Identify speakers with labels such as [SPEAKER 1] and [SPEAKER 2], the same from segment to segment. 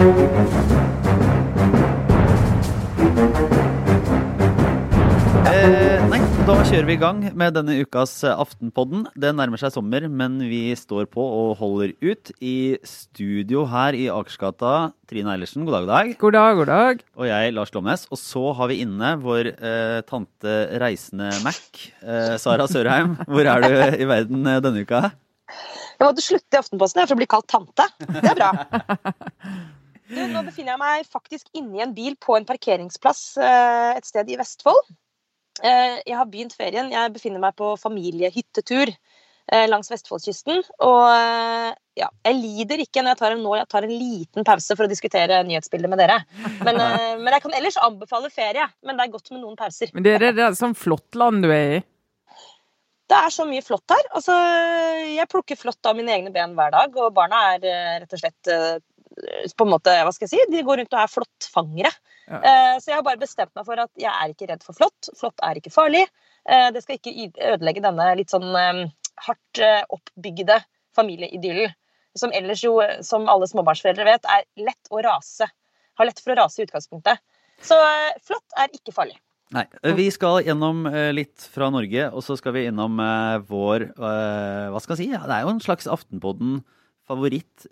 [SPEAKER 1] Eh, nei, da kjører vi i gang med denne ukas eh, Aftenpodden. Det nærmer seg sommer, men vi står på og holder ut. I studio her i Akersgata, Trine Eilertsen, god dag, god dag.
[SPEAKER 2] God dag, god dag.
[SPEAKER 1] Og jeg, Lars Glomnes. Og så har vi inne vår eh, tante Reisende Mac, eh, Sara Sørheim. Hvor er du i verden eh, denne uka?
[SPEAKER 3] Jeg måtte slutte i Aftenposten for å bli kalt tante. Det er bra. Du, nå befinner jeg meg faktisk inni en bil på en parkeringsplass eh, et sted i Vestfold. Eh, jeg har begynt ferien. Jeg befinner meg på familiehyttetur eh, langs Vestfoldkysten. Og ja, jeg lider ikke når jeg tar en, nå jeg tar en liten pause for å diskutere nyhetsbildet med dere. Men, men jeg kan ellers anbefale ferie. Men det er godt med noen pauser.
[SPEAKER 2] Men det er det er sånn flott land du er i.
[SPEAKER 3] Det er så mye flott her. Altså, jeg plukker flott av mine egne ben hver dag, og barna er rett og slett på en måte, hva skal jeg si, De går rundt og er flåttfangere.
[SPEAKER 2] Ja.
[SPEAKER 3] Eh, Så jeg har bare bestemt meg for at jeg er ikke redd for flått. Flått er ikke farlig. Eh, Det skal ikke ødelegge denne litt sånn eh, hardt oppbygde familieidyllen. Som ellers jo, som alle småbarnsforeldre vet, er lett å rase. Har lett for å rase i utgangspunktet. Så flått er ikke farlig.
[SPEAKER 1] Nei, Vi skal gjennom litt fra Norge, og så skal vi innom vår Hva skal jeg si? Det er jo en slags Aftenpodden-favoritt.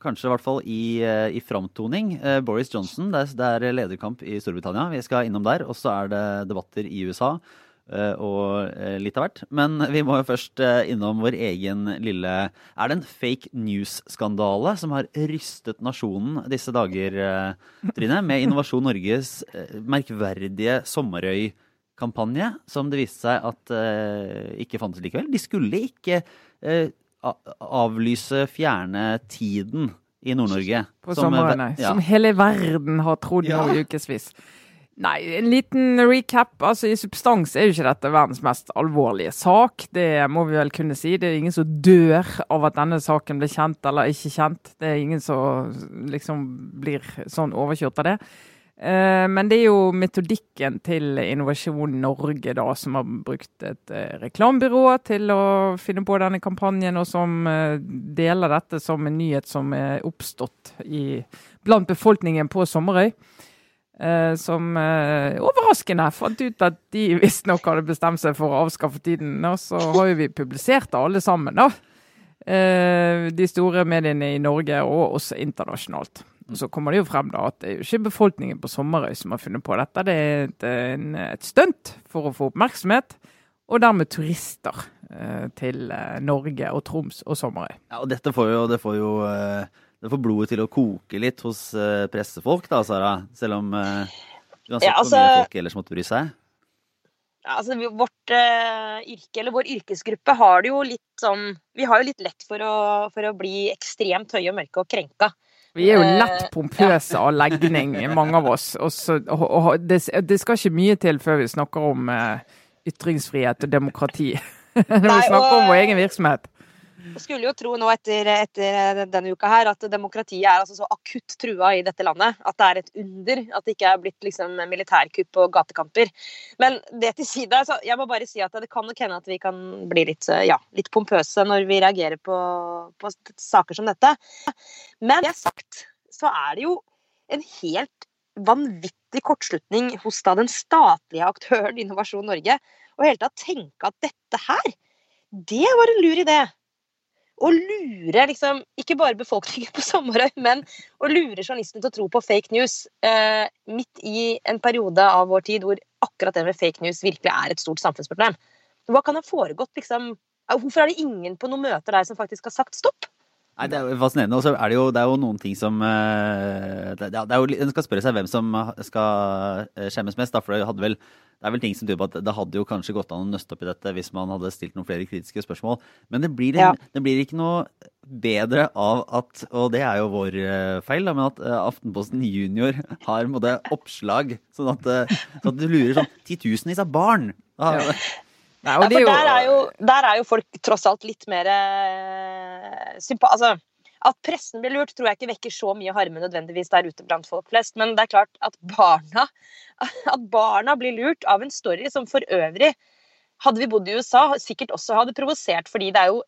[SPEAKER 1] Kanskje i hvert fall i, eh, i framtoning. Eh, Boris Johnson, det er, det er lederkamp i Storbritannia. Vi skal innom der. Og så er det debatter i USA. eh, Og litt av hvert. Men vi må jo først innom vår egen lille Er det en fake news-skandale som har rystet nasjonen disse dager, Trine? Med Innovasjon Norges merkverdige Sommerøy-kampanje, som det viste seg at ikke fantes likevel. De skulle ikke avlyse fjerne tiden i Nord-Norge.
[SPEAKER 2] På
[SPEAKER 1] Som,
[SPEAKER 2] sommeren,
[SPEAKER 1] ja.
[SPEAKER 2] Som hele verden har trodd
[SPEAKER 1] Ja.
[SPEAKER 2] nå i ukevis. Nei, en liten recap. Altså, I substans er jo ikke dette verdens mest alvorlige sak. Det må vi vel kunne si. Det er ingen som dør av at denne saken blir kjent eller ikke kjent. Det er ingen som liksom blir sånn overkjørt av det. Eh, Men det er jo metodikken til Innovasjon Norge da, som har brukt et eh, reklamebyrå til å finne på denne kampanjen, og som eh, deler dette som en nyhet som er oppstått i, blant befolkningen på Sommerøy. Som overraskende fant ut at de visstnok hadde bestemt seg for å avskaffe tiden. Og så har jo vi publisert det alle sammen, da. De store mediene i Norge, og også internasjonalt. Og Så kommer det jo frem da at det er jo ikke befolkningen på Sommerøy som har funnet på dette. Det er et, en, et stunt for å få oppmerksomhet, og dermed turister eh, til eh, Norge og Troms og Sommerøy.
[SPEAKER 1] Ja, og dette får jo, det får jo eh, det får blodet til å koke litt hos pressefolk, da, Sara. Selv om uansett
[SPEAKER 3] Ja,
[SPEAKER 1] hvor mye
[SPEAKER 3] altså-
[SPEAKER 1] folk ellers måtte bry seg.
[SPEAKER 3] Ja, altså, vårt uh, yrke, eller vår yrkesgruppe, har det jo litt sånn Vi har jo litt lett for å, for å bli ekstremt høye og mørke og krenka.
[SPEAKER 2] Vi er jo
[SPEAKER 3] Eh,
[SPEAKER 2] lett pompøse av legning, mange av oss. Og så- og, og det, det skal ikke mye til før vi snakker om uh, ytringsfrihet og demokrati. Når vi snakker om vår egen virksomhet.
[SPEAKER 3] Jeg skulle jo tro nå etter, etter denne uka her at demokratiet er altså så akutt trua i dette landet. At det er et under at det ikke er blitt liksom militærkupp og gatekamper. Men det til side, altså, jeg må bare si at det kan nok hende at vi kan bli litt, ja, litt pompøse når vi reagerer på, på saker som dette. Men det sagt, så er det jo en helt vanvittig kortslutning hos da den statlige aktøren Innovasjon Norge. å hele tatt tenke at dette her, det var en lur idé å lure liksom, ikke bare befolkningen på Sommerøy, men å lure journalistene til å tro på fake news eh, midt i en periode av vår tid hvor akkurat det med fake news virkelig er et stort samfunnsproblem. Hva kan ha foregått, liksom? Hvorfor er det ingen på noen møter der som faktisk har sagt stopp?
[SPEAKER 1] Nei, Det er jo fascinerende. Og så er det jo, det er jo noen ting som eh, det, det jo, En skal spørre seg hvem som skal eh, skjemmes mest. Da, for det, vel, det er vel ting som tyder på at det hadde jo kanskje gått an å nøste opp i dette hvis man hadde stilt noen flere kritiske spørsmål. Men det blir,
[SPEAKER 3] Ja.
[SPEAKER 1] det blir ikke noe bedre av at Og det er jo vår eh, feil, da, men at Aftenposten Junior har måtte, oppslag sånn at, sånn at du lurer sånn titusenvis av barn.
[SPEAKER 2] Ja. Nei,
[SPEAKER 3] Ja, for
[SPEAKER 2] er
[SPEAKER 3] der er, jo, der er jo folk tross alt litt mer sympa... Altså, at pressen blir lurt, tror jeg ikke vekker så mye harme nødvendigvis der ute blant folk flest. Men det er klart at barna, at barna blir lurt av en story som for øvrig, hadde vi bodd i USA, sikkert også hadde provosert. Fordi det er jo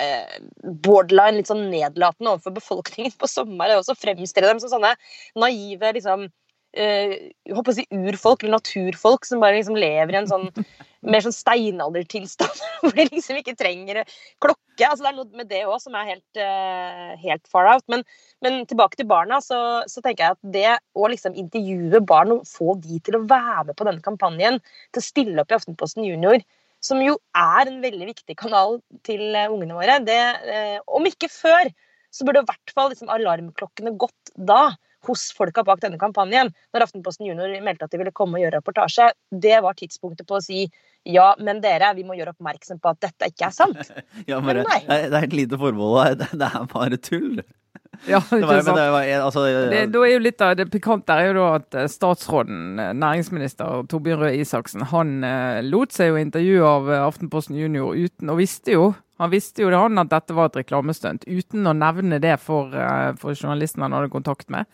[SPEAKER 3] eh, borderline litt sånn nedlatende overfor befolkningen på sommeren. Og så fremstiller dem som sånne naive liksom håper å si urfolk eller naturfolk som bare liksom lever i en sånn mer sånn steinaldertilstand. Hvor de liksom ikke trenger klokke. altså Det er noe med det òg som er helt, uh, helt far out. Men, men, tilbake til barna, så, så, tenker jeg at det å liksom intervjue barn og få de til å være med på denne kampanjen, til å stille opp i Aftenposten Junior, som jo er en veldig viktig kanal til uh, ungene våre, det, om ikke før, så burde i hvert fall liksom alarmklokkene gått da hos folka bak denne kampanjen, når Aftenposten Junior meldte at de ville komme og gjøre reportasje, det var tidspunktet på å si ja, men dere, vi må gjøre oppmerksom på at dette ikke er sant.
[SPEAKER 1] ja, men, men det, er et lite formål. Det er bare tull.
[SPEAKER 2] Ja, ikke sant. Var, altså, det, da er jo litt av det pikante er jo da at eh, statsråden, eh, næringsminister Torbjørn Røe Isaksen, han eh, lot seg jo intervjue av Aftenposten Junior uten, og visste jo han visste jo det han at dette var et reklamestunt, uten å nevne det for, for journalisten han hadde kontakt med.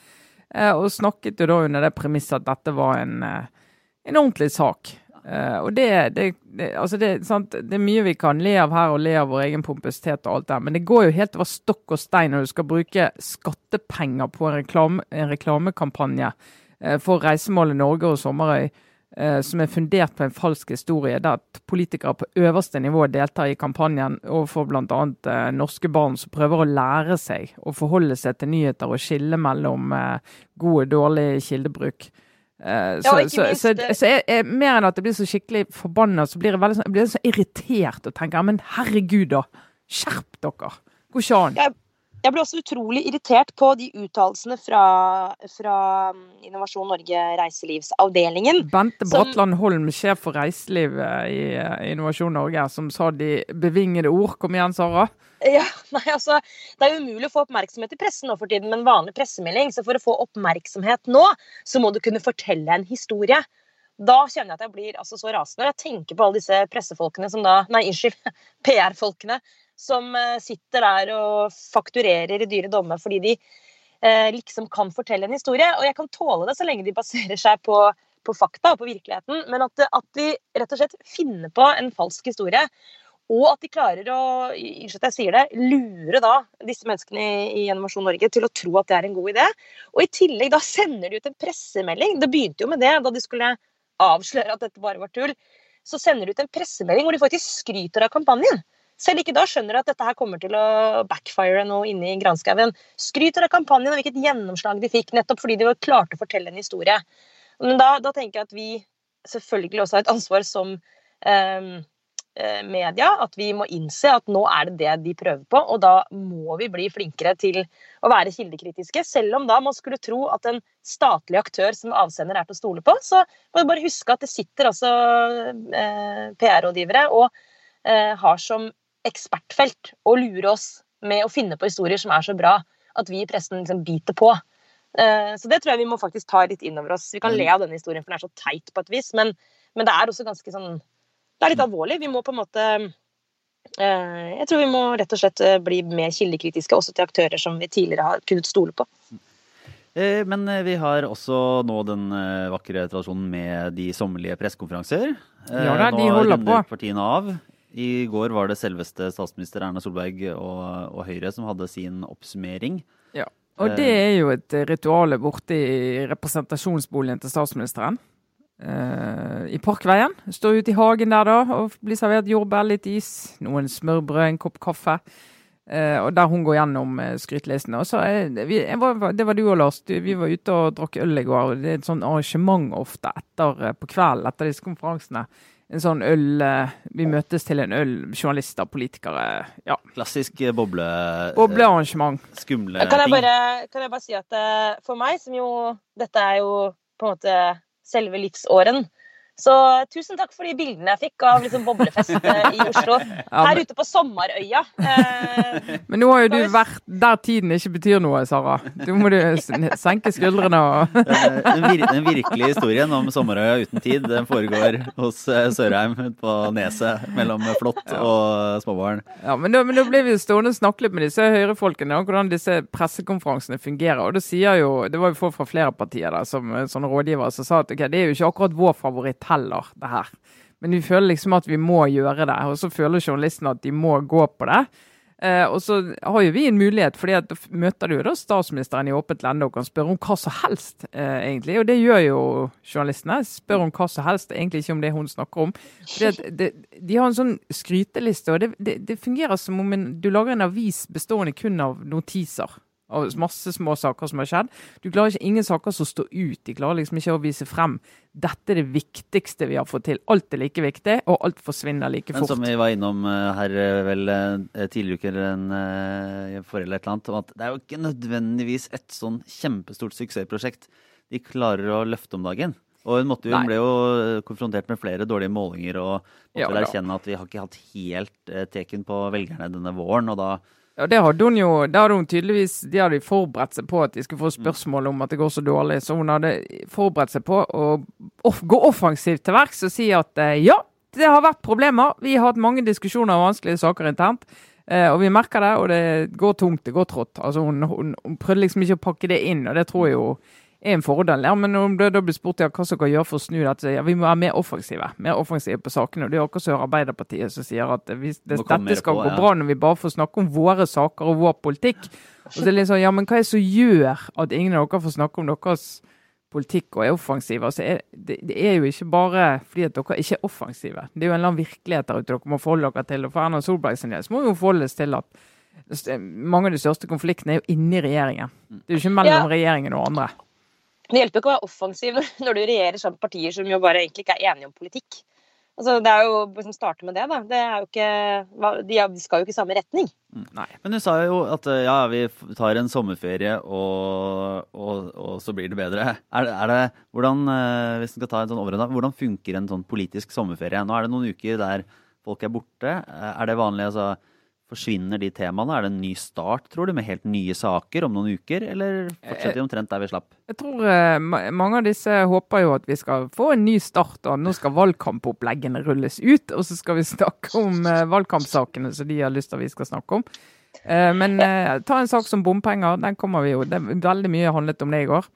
[SPEAKER 2] Og snakket jo da under det premisset at dette var en, en ordentlig sak. Uh, og det, det, det, altså det, det, er mye vi kan le av her, og le av vår egen pompøsitet og alt det men det går jo helt over stokk og stein når du skal bruke skattepenger på en, reklame, en reklamekampanje uh, for reisemålet Norge og Sommerøy uh, som er fundert på en falsk historie, der politikere på øverste nivå deltar i kampanjen overfor bl.a. Uh, norske barn som prøver å lære seg å forholde seg til nyheter og skille mellom god og dårlig kildebruk. Eh, så, så, så, så jeg, jeg, mer enn at jeg blir så skikkelig forbanna, så blir jeg veldig sånn, jeg blir så irritert og tenker men herregud, da. Skjerp dere. Går ikke an.
[SPEAKER 3] Jeg ble også utrolig irritert på de uttalelsene fra, fra, um, Innovasjon Norge reiselivsavdelingen.
[SPEAKER 2] Bente Bratland Holm, sjef for reiselivet i Innovasjon Norge, som sa de bevingede ord. Kom igjen, Sara.
[SPEAKER 3] Ja, nei, altså, Det er umulig å få oppmerksomhet i pressen nå for tiden med en vanlig pressemelding. Så for å få oppmerksomhet nå, så må du kunne fortelle en historie. Da kjenner jeg at jeg blir altså, så rasende. Jeg tenker på alle disse pressefolkene som da Nei, unnskyld. PR-folkene som eh, sitter der og fakturerer i dyre dommer fordi de eh, liksom kan fortelle en historie. Og jeg kan tåle det så lenge de baserer seg på, på fakta og på virkeligheten. Men at, at, de rett og slett finner på en falsk historie. Og at de klarer å unnskyld jeg sier det, lure da disse menneskene i, i Animasjon Norge til å tro at det er en god idé. Og i tillegg da sender de ut en pressemelding. Det begynte jo med det da de skulle avsløre at dette bare var tull. Så sender de ut en pressemelding hvor de faktisk skryter av kampanjen. Selv ikke da skjønner de at dette her kommer til å backfire noe inne i granskauen. Skryter av kampanjen og hvilket gjennomslag de fikk, nettopp fordi de klarte å fortelle en historie. Men da, da, tenker jeg at vi selvfølgelig også har et ansvar som eh, media, at vi må innse at nå er det det de prøver på, og da må vi bli flinkere til å være kildekritiske. Selv om da man skulle tro at en statlig aktør som avsender er til å stole på, så må vi bare huske at det sitter altså eh, PR-rådgivere og eh, har som ekspertfelt og lure oss med å finne på historier som er så bra at vi i pressen liksom biter på. Eh, så det tror jeg vi må faktisk ta litt inn over oss. Vi kan le av denne historien, for den er så teit på et vis, men, men det er også ganske sånn Det er litt alvorlig. Vi må på en måte eh, Jeg tror vi må rett og slett eh, bli mer kildekritiske også til aktører som vi tidligere har kunnet stole på.
[SPEAKER 1] Men vi har også nå den vakre tradisjonen med de sommerlige pressekonferanser.
[SPEAKER 2] Ja de holder på.
[SPEAKER 1] Partiene av. I går var det selveste statsminister Erna Solberg og, og Høyre som hadde sin oppsummering.
[SPEAKER 2] Ja, og det er jo et ritual borte i representasjonsboligen til statsministeren. Uh, I Parkveien. Står ute i hagen der da og blir servert jordbær, litt is, noen smørbrød, en kopp kaffe. Uh, og der hun går gjennom uh, skrytelisten. Og så, vi, var, det var du og Lars. Du, vi var ute og drakk øl i går. Det er et sånn arrangement ofte etter, på kvelden etter disse konferansene en sånn øl eh, Vi møtes til en øl, journalister, politikere. ja.
[SPEAKER 1] Klassisk eh, boble...
[SPEAKER 2] Boblearrangement.
[SPEAKER 1] Skumle
[SPEAKER 3] kan jeg, bare, kan jeg bare si at eh, for meg, som jo Dette er jo på en måte selve livsåren. Så tusen takk for de bildene jeg fikk av liksom boblefest eh, i Oslo. Her ute på Sommerøya.
[SPEAKER 2] Eh, men nå har jo du vært der tiden ikke betyr noe, Sara. Du må du senke skuldrene og
[SPEAKER 1] den, vir den, virkelige historien om Sommerøya uten tid den foregår hos eh, Sørheim på Neset mellom Flått og Småbarn.
[SPEAKER 2] Ja, men da, men da blir vi stående og snakke litt med disse høyrefolkene om hvordan disse pressekonferansene fungerer. Og det sier jo, det var jo folk fra flere partier der som sånne rådgivere som sa at okay, det er jo ikke akkurat vår favoritt heller, det her. Men vi føler liksom at vi må gjøre det. Og så føler journalistene at de må gå på det. Eh, og så har jo vi en mulighet, at da møter du jo da statsministeren i åpent lende og kan spørre om hva som helst, eh, egentlig. Og det gjør jo journalistene. Spør om hva som helst, egentlig ikke om det hun snakker om. Fordi det, de har en sånn skryteliste, og det, det, det fungerer som om en, du lager en avis bestående kun av notiser av masse små saker som har skjedd. Du klarer ikke ingen saker som står ut. De klarer liksom ikke å vise frem. Dette er det viktigste vi har fått til. Alt er like viktig, og alt forsvinner like
[SPEAKER 1] Men
[SPEAKER 2] fort.
[SPEAKER 1] som vi var innom eh, her eh, vel eh, tidligere uker en uh, forrige eller et eller annet, at det er jo ikke nødvendigvis et sånn kjempestort suksessprosjekt de klarer å løfte om dagen. Og hun, måtte hun ble jo konfrontert med flere dårlige målinger og måtte
[SPEAKER 2] Ja,
[SPEAKER 1] erkjenne at vi har ikke hatt helt teken på velgerne denne våren. og da
[SPEAKER 2] Ja, det hadde hun jo det hadde hun tydeligvis, De hadde forberedt seg på at de skulle få spørsmål om at det går så dårlig. Så hun hadde forberedt seg på å off gå offensivt til verks og si at eh, ja, det har vært problemer. Vi har hatt mange diskusjoner og vanskelige saker internt. eh, og vi merker det, og det går tungt, det går trått. Altså hun, hun, hun prøvde liksom ikke å pakke det inn, og det tror jeg jo er en fordel. Ja, men om det da blir spurt ja, hva som kan gjøre for å snu dette, ja, vi må være mer offensive. Mer offensive på sakene. og Det er akkurat som Arbeiderpartiet som sier at hvis det, dette skal
[SPEAKER 1] på,
[SPEAKER 2] gå
[SPEAKER 1] ja.
[SPEAKER 2] bra når vi bare får snakke om våre saker og vår politikk. Og så er det litt sånn, ja, men hva er det som gjør at ingen av dere får snakke om deres politikk og er offensive? Altså, er, det, det er jo ikke bare fordi at dere ikke er offensive. Det er jo en eller annen virkelighet der ute dere må forholde dere til. Og for Erna Solberg sin del så må vi jo forholdes til at mange av de største konfliktene er jo inni regjeringen. Det er jo ikke mellom
[SPEAKER 3] Ja.
[SPEAKER 2] regjeringen og andre.
[SPEAKER 3] Det hjelper ikke å være offensiv når, du regjerer sammen partier som jo bare egentlig ikke er enige om politikk. Altså, det er jo liksom starte med det, da. Det er jo ikke, de, skal jo ikke i samme retning.
[SPEAKER 2] Nei.
[SPEAKER 1] Men du sa jo at eh, ja, vi tar en sommerferie, og, og, og så blir det bedre. Er det, er det hvordan, eh, hvis vi skal ta en sånn overordnet, hvordan funker en sånn politisk sommerferie? Nå er det noen uker der folk er borte. Eh, Er det vanlig, altså Forsvinner de temaene? Er det en ny start, tror du, med helt nye saker om noen uker? Eller fortsetter vi omtrent der vi slapp?
[SPEAKER 2] Jeg tror uh, mange av disse håper jo at vi skal få en ny start, og nå skal valgkampoppleggene rulles ut. Og så skal vi snakke om uh, valgkampsakene som de har lyst til at vi skal snakke om. Uh, men eh, ta en sak som bompenger. Den kommer vi jo. Det er veldig mye handlet om det i går.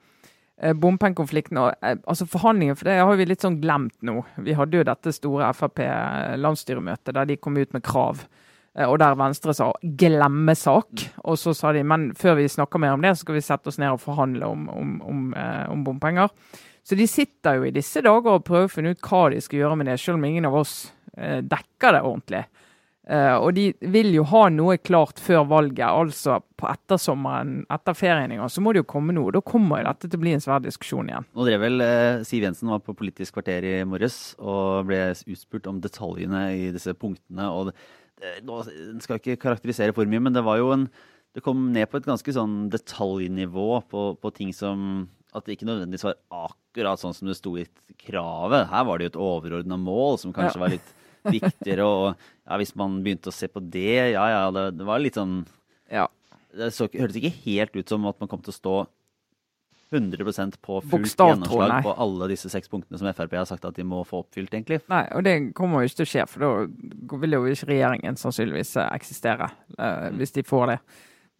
[SPEAKER 2] Eh, Bompengekonflikten og eh, altså forhandlinger, for det har vi litt sånn glemt nå. Vi hadde jo dette store Frp-landsstyremøtet der de kom ut med krav. Eh, Og der Venstre sa 'glemme sak'. Og så sa de men før vi snakker mer om det, så skal vi sette oss ned og forhandle om, om, om, eh, om bompenger. Så de sitter jo i disse dager og prøver å finne ut hva de skal gjøre med det, selv om ingen av oss eh, dekker det ordentlig. Eh, og de vil jo ha noe klart før valget, altså på ettersommeren, etter ferien en gang, så må det jo komme noe. Da kommer jo dette til å bli en svær diskusjon igjen.
[SPEAKER 1] Nå drev vel eh, Siv Jensen var på Politisk kvarter i morges og ble utspurt om detaljene i disse punktene. og det, nå skal jeg ikke karakterisere for mye, men det var jo en det kom ned på et ganske sånn detaljnivå på, på ting som At det ikke nødvendigvis var akkurat sånn som det sto i kravet. Her var det jo et overordna mål som kanskje
[SPEAKER 2] Ja.
[SPEAKER 1] var litt viktigere. Og ja, hvis man begynte å se på det, ja ja, det, det var litt sånn
[SPEAKER 2] Ja.
[SPEAKER 1] Det så, hørtes ikke helt ut som at man kom til å stå 100% på fullt gjennomslag
[SPEAKER 2] nei.
[SPEAKER 1] på alle disse seks punktene som Frp har sagt at de må få oppfylt, egentlig.
[SPEAKER 2] Nei, og det kommer jo ikke til å skje, for da vil jo ikke regjeringen sannsynligvis eh, eksistere, eh, hvis de får det.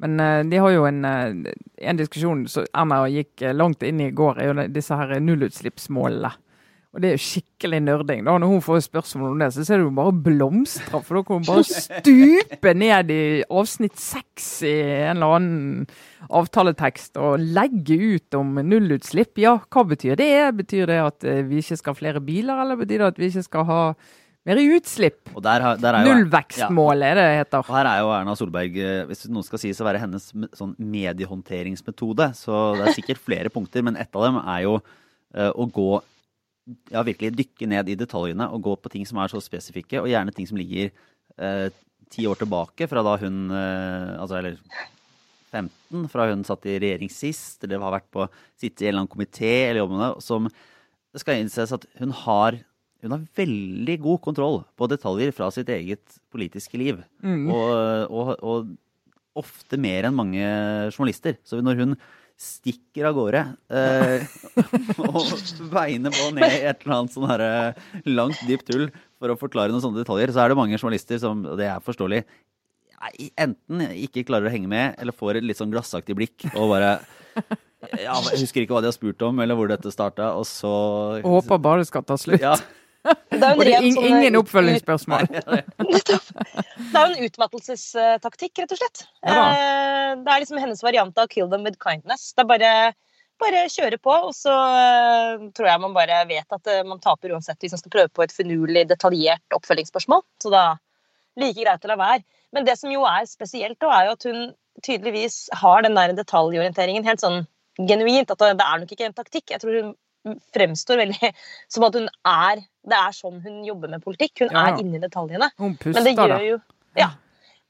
[SPEAKER 2] Men eh, de har jo en, en diskusjon som Erna gikk langt inn i i går, er jo disse her nullutslippsmålene. Og det er jo skikkelig nerding. da. Når hun får spørsmål om det, så ser du hun bare blomstre. For da kan hun bare stupe ned i avsnitt seks i en eller annen avtaletekst og legge ut om nullutslipp. Ja, hva betyr det? Betyr det at eh, vi ikke skal ha flere biler, eller betyr det at vi ikke skal ha mer utslipp?
[SPEAKER 1] Der, der er
[SPEAKER 2] Nullvekstmålet er det det heter.
[SPEAKER 1] Og her er jo Erna Solberg, eh, hvis noen skal sies å være hennes sånn mediehåndteringsmetode, så det er sikkert flere punkter, men ett av dem er jo uh, å gå ja, virkelig dykke ned i detaljene og gå på ting som er så spesifikke, og gjerne ting som ligger eh, ti år tilbake fra da hun eh, Altså, eller 15, fra hun satt i regjering sist, eller har vært på sitte i en eller annen komité eller jobbet med det, som det skal innses at hun har hun har veldig god kontroll på detaljer fra sitt eget politiske liv. Og, og, og ofte mer enn mange journalister. Så når hun stikker av gårde eh, og beiner på ned i et eller annet sånn herre langt, dypt hull for å forklare noen sånne detaljer, så er det mange journalister som, og det er forståelig, enten ikke klarer å henge med, eller får et litt sånn glassaktig blikk og bare ja, Jeg husker ikke hva de har spurt om, eller hvor dette starta, og så
[SPEAKER 2] håper bare det skal ta slutt.
[SPEAKER 1] ja.
[SPEAKER 3] Det er
[SPEAKER 2] Og det er in
[SPEAKER 3] sånn,
[SPEAKER 2] ingen oppfølgingsspørsmål.
[SPEAKER 3] Nettopp. Det er jo en utmattelsestaktikk, rett og slett.
[SPEAKER 2] Ja.
[SPEAKER 3] Eh, Det er liksom hennes variant av 'kill them with kindness'. Det er bare, bare kjøre på, og så eh, tror jeg man bare vet at eh, man taper uansett hvis man skal prøve på et finurlig, detaljert oppfølgingsspørsmål. Så da like greit å la være. Men det som jo er spesielt, da, er jo at hun tydeligvis har den der detaljorienteringen helt sånn genuint. At det er nok ikke en taktikk. Jeg tror hun fremstår veldig som at hun er Det er sånn hun jobber med politikk. Hun
[SPEAKER 2] Ja,
[SPEAKER 3] er inni detaljene.
[SPEAKER 2] Hun
[SPEAKER 3] Men det gjør jo ja.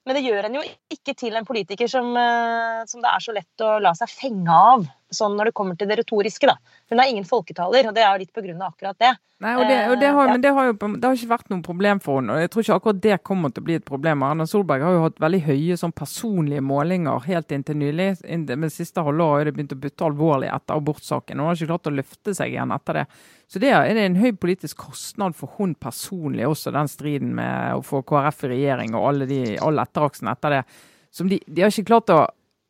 [SPEAKER 3] Men det gjør en jo ikke til en politiker som, eh, som det er så lett å la seg fenge av, sånn når det kommer til det retoriske. da. Hun er ingen folketaler, og det er jo litt på grunn av akkurat det.
[SPEAKER 2] Nei, og det, og det har,
[SPEAKER 3] Eh,
[SPEAKER 2] men det har jo det har ikke vært noe problem for henne. og Jeg tror ikke akkurat det kommer til å bli et problem. Erna Solberg har jo hatt veldig høye sånn personlige målinger helt inntil nylig. Men siste halvår har det begynt å butte alvorlig etter abortsaken. Hun har ikke klart å løfte seg igjen etter det. Så det er en høy politisk kostnad for hun personlig også, den striden med å få KrF i regjering og alle, de, all etteraksen etter det. Som de, de har ikke klart å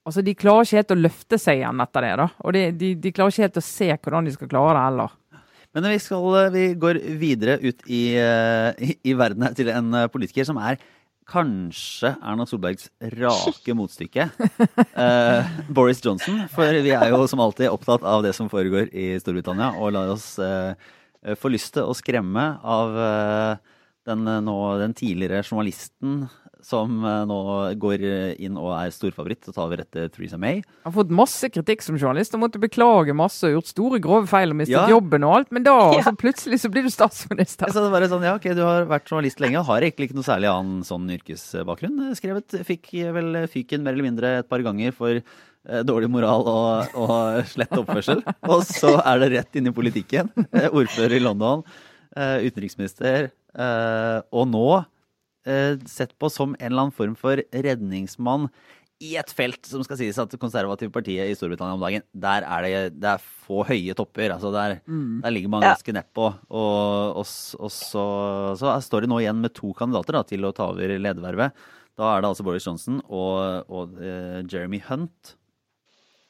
[SPEAKER 2] Altså, De klarer ikke helt å løfte seg igjen etter det. da. Og de, de, de klarer ikke helt å se hvordan de skal klare det heller.
[SPEAKER 1] Men vi, skal, vi går videre ut i, eh, i, i verden her til en eh, politiker som er kanskje Erna Solbergs rake motstykke. Eh, Boris Johnson. For vi er jo som alltid opptatt av det som foregår i Storbritannia, og lar oss eh, til å skremme av eh, den, eh, nå, den tidligere journalisten som eh, nå går inn og er storfavoritt og tar over etter Theresa May.
[SPEAKER 2] Han har fått masse kritikk som journalist og måtte beklage masse og gjort store, grove feil og mistet
[SPEAKER 1] Ja.
[SPEAKER 2] jobben og alt, men da
[SPEAKER 3] Ja.
[SPEAKER 2] så plutselig så blir du statsminister.
[SPEAKER 1] Så det var sånn, ja, ok, Du har vært journalist lenge og har egentlig ikke noe særlig annen sånn yrkesbakgrunn. Skrevet, Fikk vel fyken mer eller mindre et par ganger for eh, dårlig moral og, og slett oppførsel. Og så er det rett inn i politikken. Eh, Ordfører i London, eh, utenriksminister, eh, og nå eh, sett på som en eller annen form for redningsmann i et felt som skal sies at det konservative partiet i Storbritannia om dagen, der er det, det er få høye topper. altså Der, der ligger man
[SPEAKER 3] Ja.
[SPEAKER 1] ganske nedpå. Og, og, og så, så står det nå igjen med to kandidater da, til å ta over ledervervet. Da er det altså Boris Johnson og, og uh, Jeremy Hunt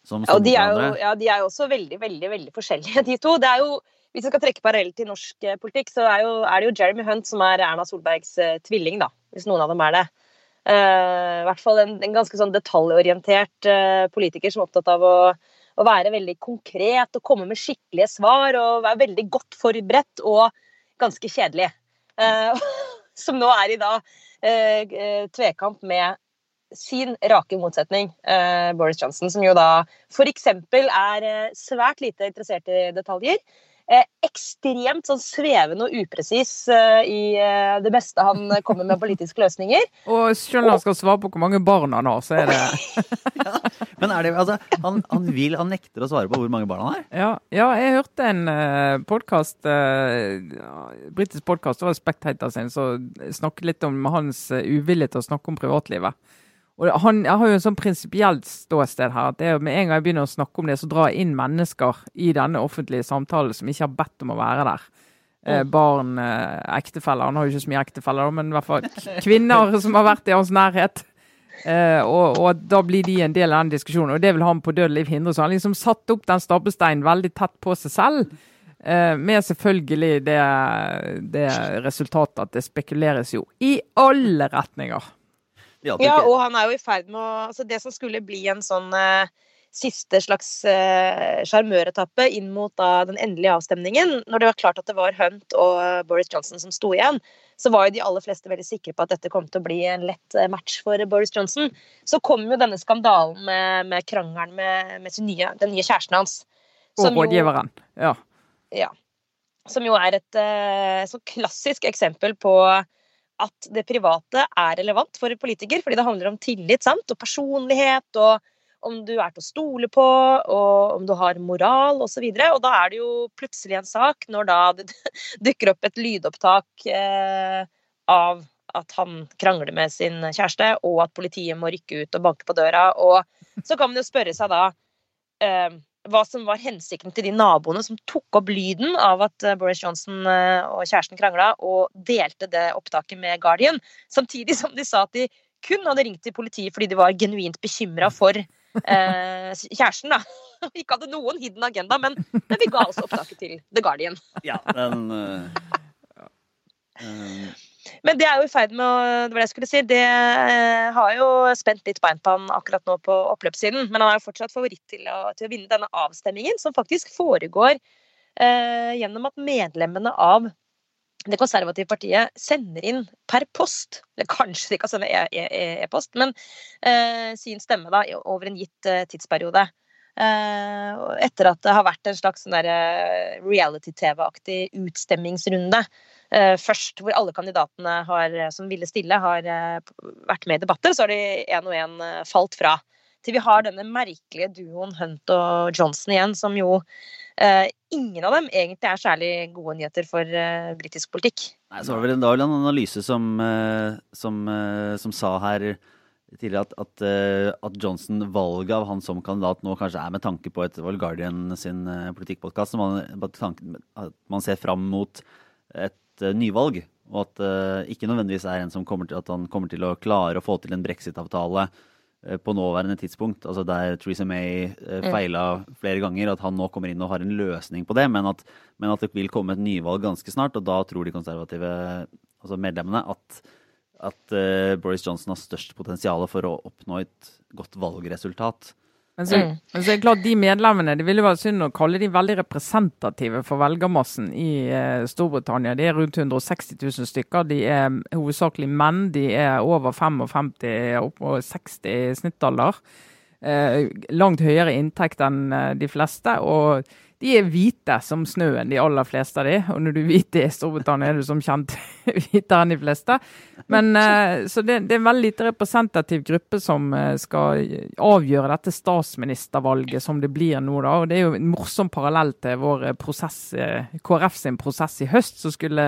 [SPEAKER 1] som
[SPEAKER 3] Ja, og de er, jo, ja, de er jo også veldig, veldig veldig forskjellige, de to. Det er jo, hvis vi skal trekke parallell til norsk eh, politikk, så er, jo, er det jo Jeremy Hunt som er Erna Solbergs eh, tvilling, da. Hvis noen av dem er det. Uh, I hvert fall en, en ganske sånn detaljorientert uh, politiker som er opptatt av å, å være veldig konkret og komme med skikkelige svar og være veldig godt forberedt og ganske kjedelig. Uh, som nå er i da tvekamp med sin rake motsetning, Boris Johnson, som jo da f.eks. er svært lite interessert i detaljer. Eh, ekstremt sånn svevende og upresis eh, i eh, det meste han kommer med politiske løsninger.
[SPEAKER 2] Og selv om han skal svare på hvor mange barn han har, så er det
[SPEAKER 1] Men er det, altså, han, han vil, han nekter å svare på hvor mange barn han har.
[SPEAKER 2] Ja, ja jeg hørte en uh, podkast, uh, britisk podkast, det var Spectator sin, som snakket litt om hans uh, uvilje til å snakke om privatlivet. Og han jeg har jo en sånn prinsipielt ståsted her, at det er med en gang jeg begynner å snakke om det, så drar jeg inn mennesker i denne offentlige samtalen som ikke har bedt om å være der. Eh, barn, eh, ektefeller. Han har jo ikke så mye ektefeller, men i hvert fall kvinner som har vært i hans nærhet. Eh, og, og da blir de en del av den diskusjonen, og det vil han på død liv hindre. Så han liksom satt opp den stabbesteinen veldig tett på seg selv. Eh, med selvfølgelig det, det resultatet at det spekuleres jo i alle retninger.
[SPEAKER 3] Ja, og han er jo i ferd med å altså Det som skulle bli en sånn eh, siste slags eh, sjarmøretappe inn mot da, den endelige avstemningen, når det var klart at det var Hunt og eh, Boris Johnson som sto igjen, så var jo de aller fleste veldig sikre på at dette kom til å bli en lett eh, match for Boris Johnson. Så kom jo denne skandalen med, med krangelen med, med sin nye, den nye kjæresten hans.
[SPEAKER 2] Og rådgiveren. Ja.
[SPEAKER 3] ja. Som jo er et eh, så klassisk eksempel på at det private er relevant for en politiker, fordi det handler om tillit sant? og personlighet, og om du er til å stole på, og om du har moral osv. Og, så og da er det jo plutselig en sak når da det dukker opp et lydopptak eh, av at han krangler med sin kjæreste, og at politiet må rykke ut og banke på døra. Og så kan man jo spørre seg da eh, hva som var hensikten til de naboene som tok opp lyden av at eh, Boris Johnson eh, og kjæresten krangla, og delte det opptaket med Guardian. Samtidig som de sa at de kun hadde ringt til politiet fordi de var genuint bekymra for eh, kjæresten. da. Ikke hadde noen hidden agenda, men, men vi ga altså opptaket til The Guardian.
[SPEAKER 1] Ja, den, Uh, Um,
[SPEAKER 3] Men det er jo i ferd med å Det var det jeg skulle si. Det eh, har jo spent litt bein på han akkurat nå på oppløpssiden. Men han er jo fortsatt favoritt til å, til å vinne denne avstemmingen, som faktisk foregår eh, gjennom at medlemmene av det konservative partiet sender inn per post, eller kanskje de kan sende e-post, men eh, sin stemme da, over en gitt eh, tidsperiode. Eh, etter at det har vært en slags sånn eh, reality-TV-aktig utstemmingsrunde først, hvor alle kandidatene har, som ville stille, har vært med i debatter. Så har de én og én falt fra. Til vi har denne merkelige duoen Hunt og Johnson igjen, som jo eh, ingen av dem egentlig er særlig gode nyheter for eh, britisk politikk.
[SPEAKER 1] Nei, så var det vel, en, en analyse som, eh, som, som sa her tidligere at, at, at, Johnson, valget av han som kandidat nå kanskje er med tanke på et Wall Guardian sin politikkpodkast, at man ser fram mot et nyvalg. Og at uh, ikke nødvendigvis er en som kommer til, at han kommer til å klare å få til en brexit-avtale Eh, på nåværende tidspunkt, altså der Theresa May eh, feila flere ganger, at han nå kommer inn og har en løsning på det, men at, men at det vil komme et nyvalg ganske snart. Og da tror de konservative altså medlemmene at, at Boris Johnson har størst potensial for å oppnå et godt valgresultat.
[SPEAKER 2] Men så, mm. men så, er det klart de medlemmene, Det ville være synd å kalle de veldig representative for velgermassen i eh, Storbritannia. De er rundt 160 000 stykker. De er hovedsakelig menn. De er over 55, opp mot 60 snittalder. Eh, langt høyere inntekt enn eh, de fleste. og de er hvite som snøen, de aller fleste av de. Og når du er hvit i Storbritannia, er du som kjent hvitere enn de fleste. Men, eh, så det, det, er en veldig lite representativ gruppe som eh, skal avgjøre dette statsministervalget som det blir nå. da, og Det er jo en morsom parallell til vår prosess, eh, KrF sin prosess i høst, som skulle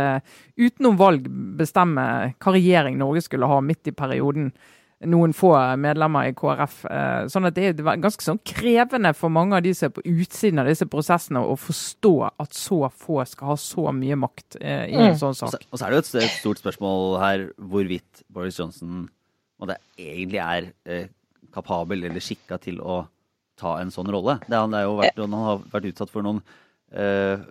[SPEAKER 2] utenom valg bestemme hva regjering Norge skulle ha midt i perioden noen få medlemmer i KrF. Eh, sånn at det er ganske sånn krevende for mange av de som er på utsiden av disse prosessene, å forstå at så få skal ha så mye makt eh, i en mm. sånn sak.
[SPEAKER 1] Og så er det jo et stort spørsmål her hvorvidt Boris Johnson og det egentlig er eh, kapabel eller skikka til å ta en sånn rolle. Det, han, jo vært, han har vært utsatt for noen eh,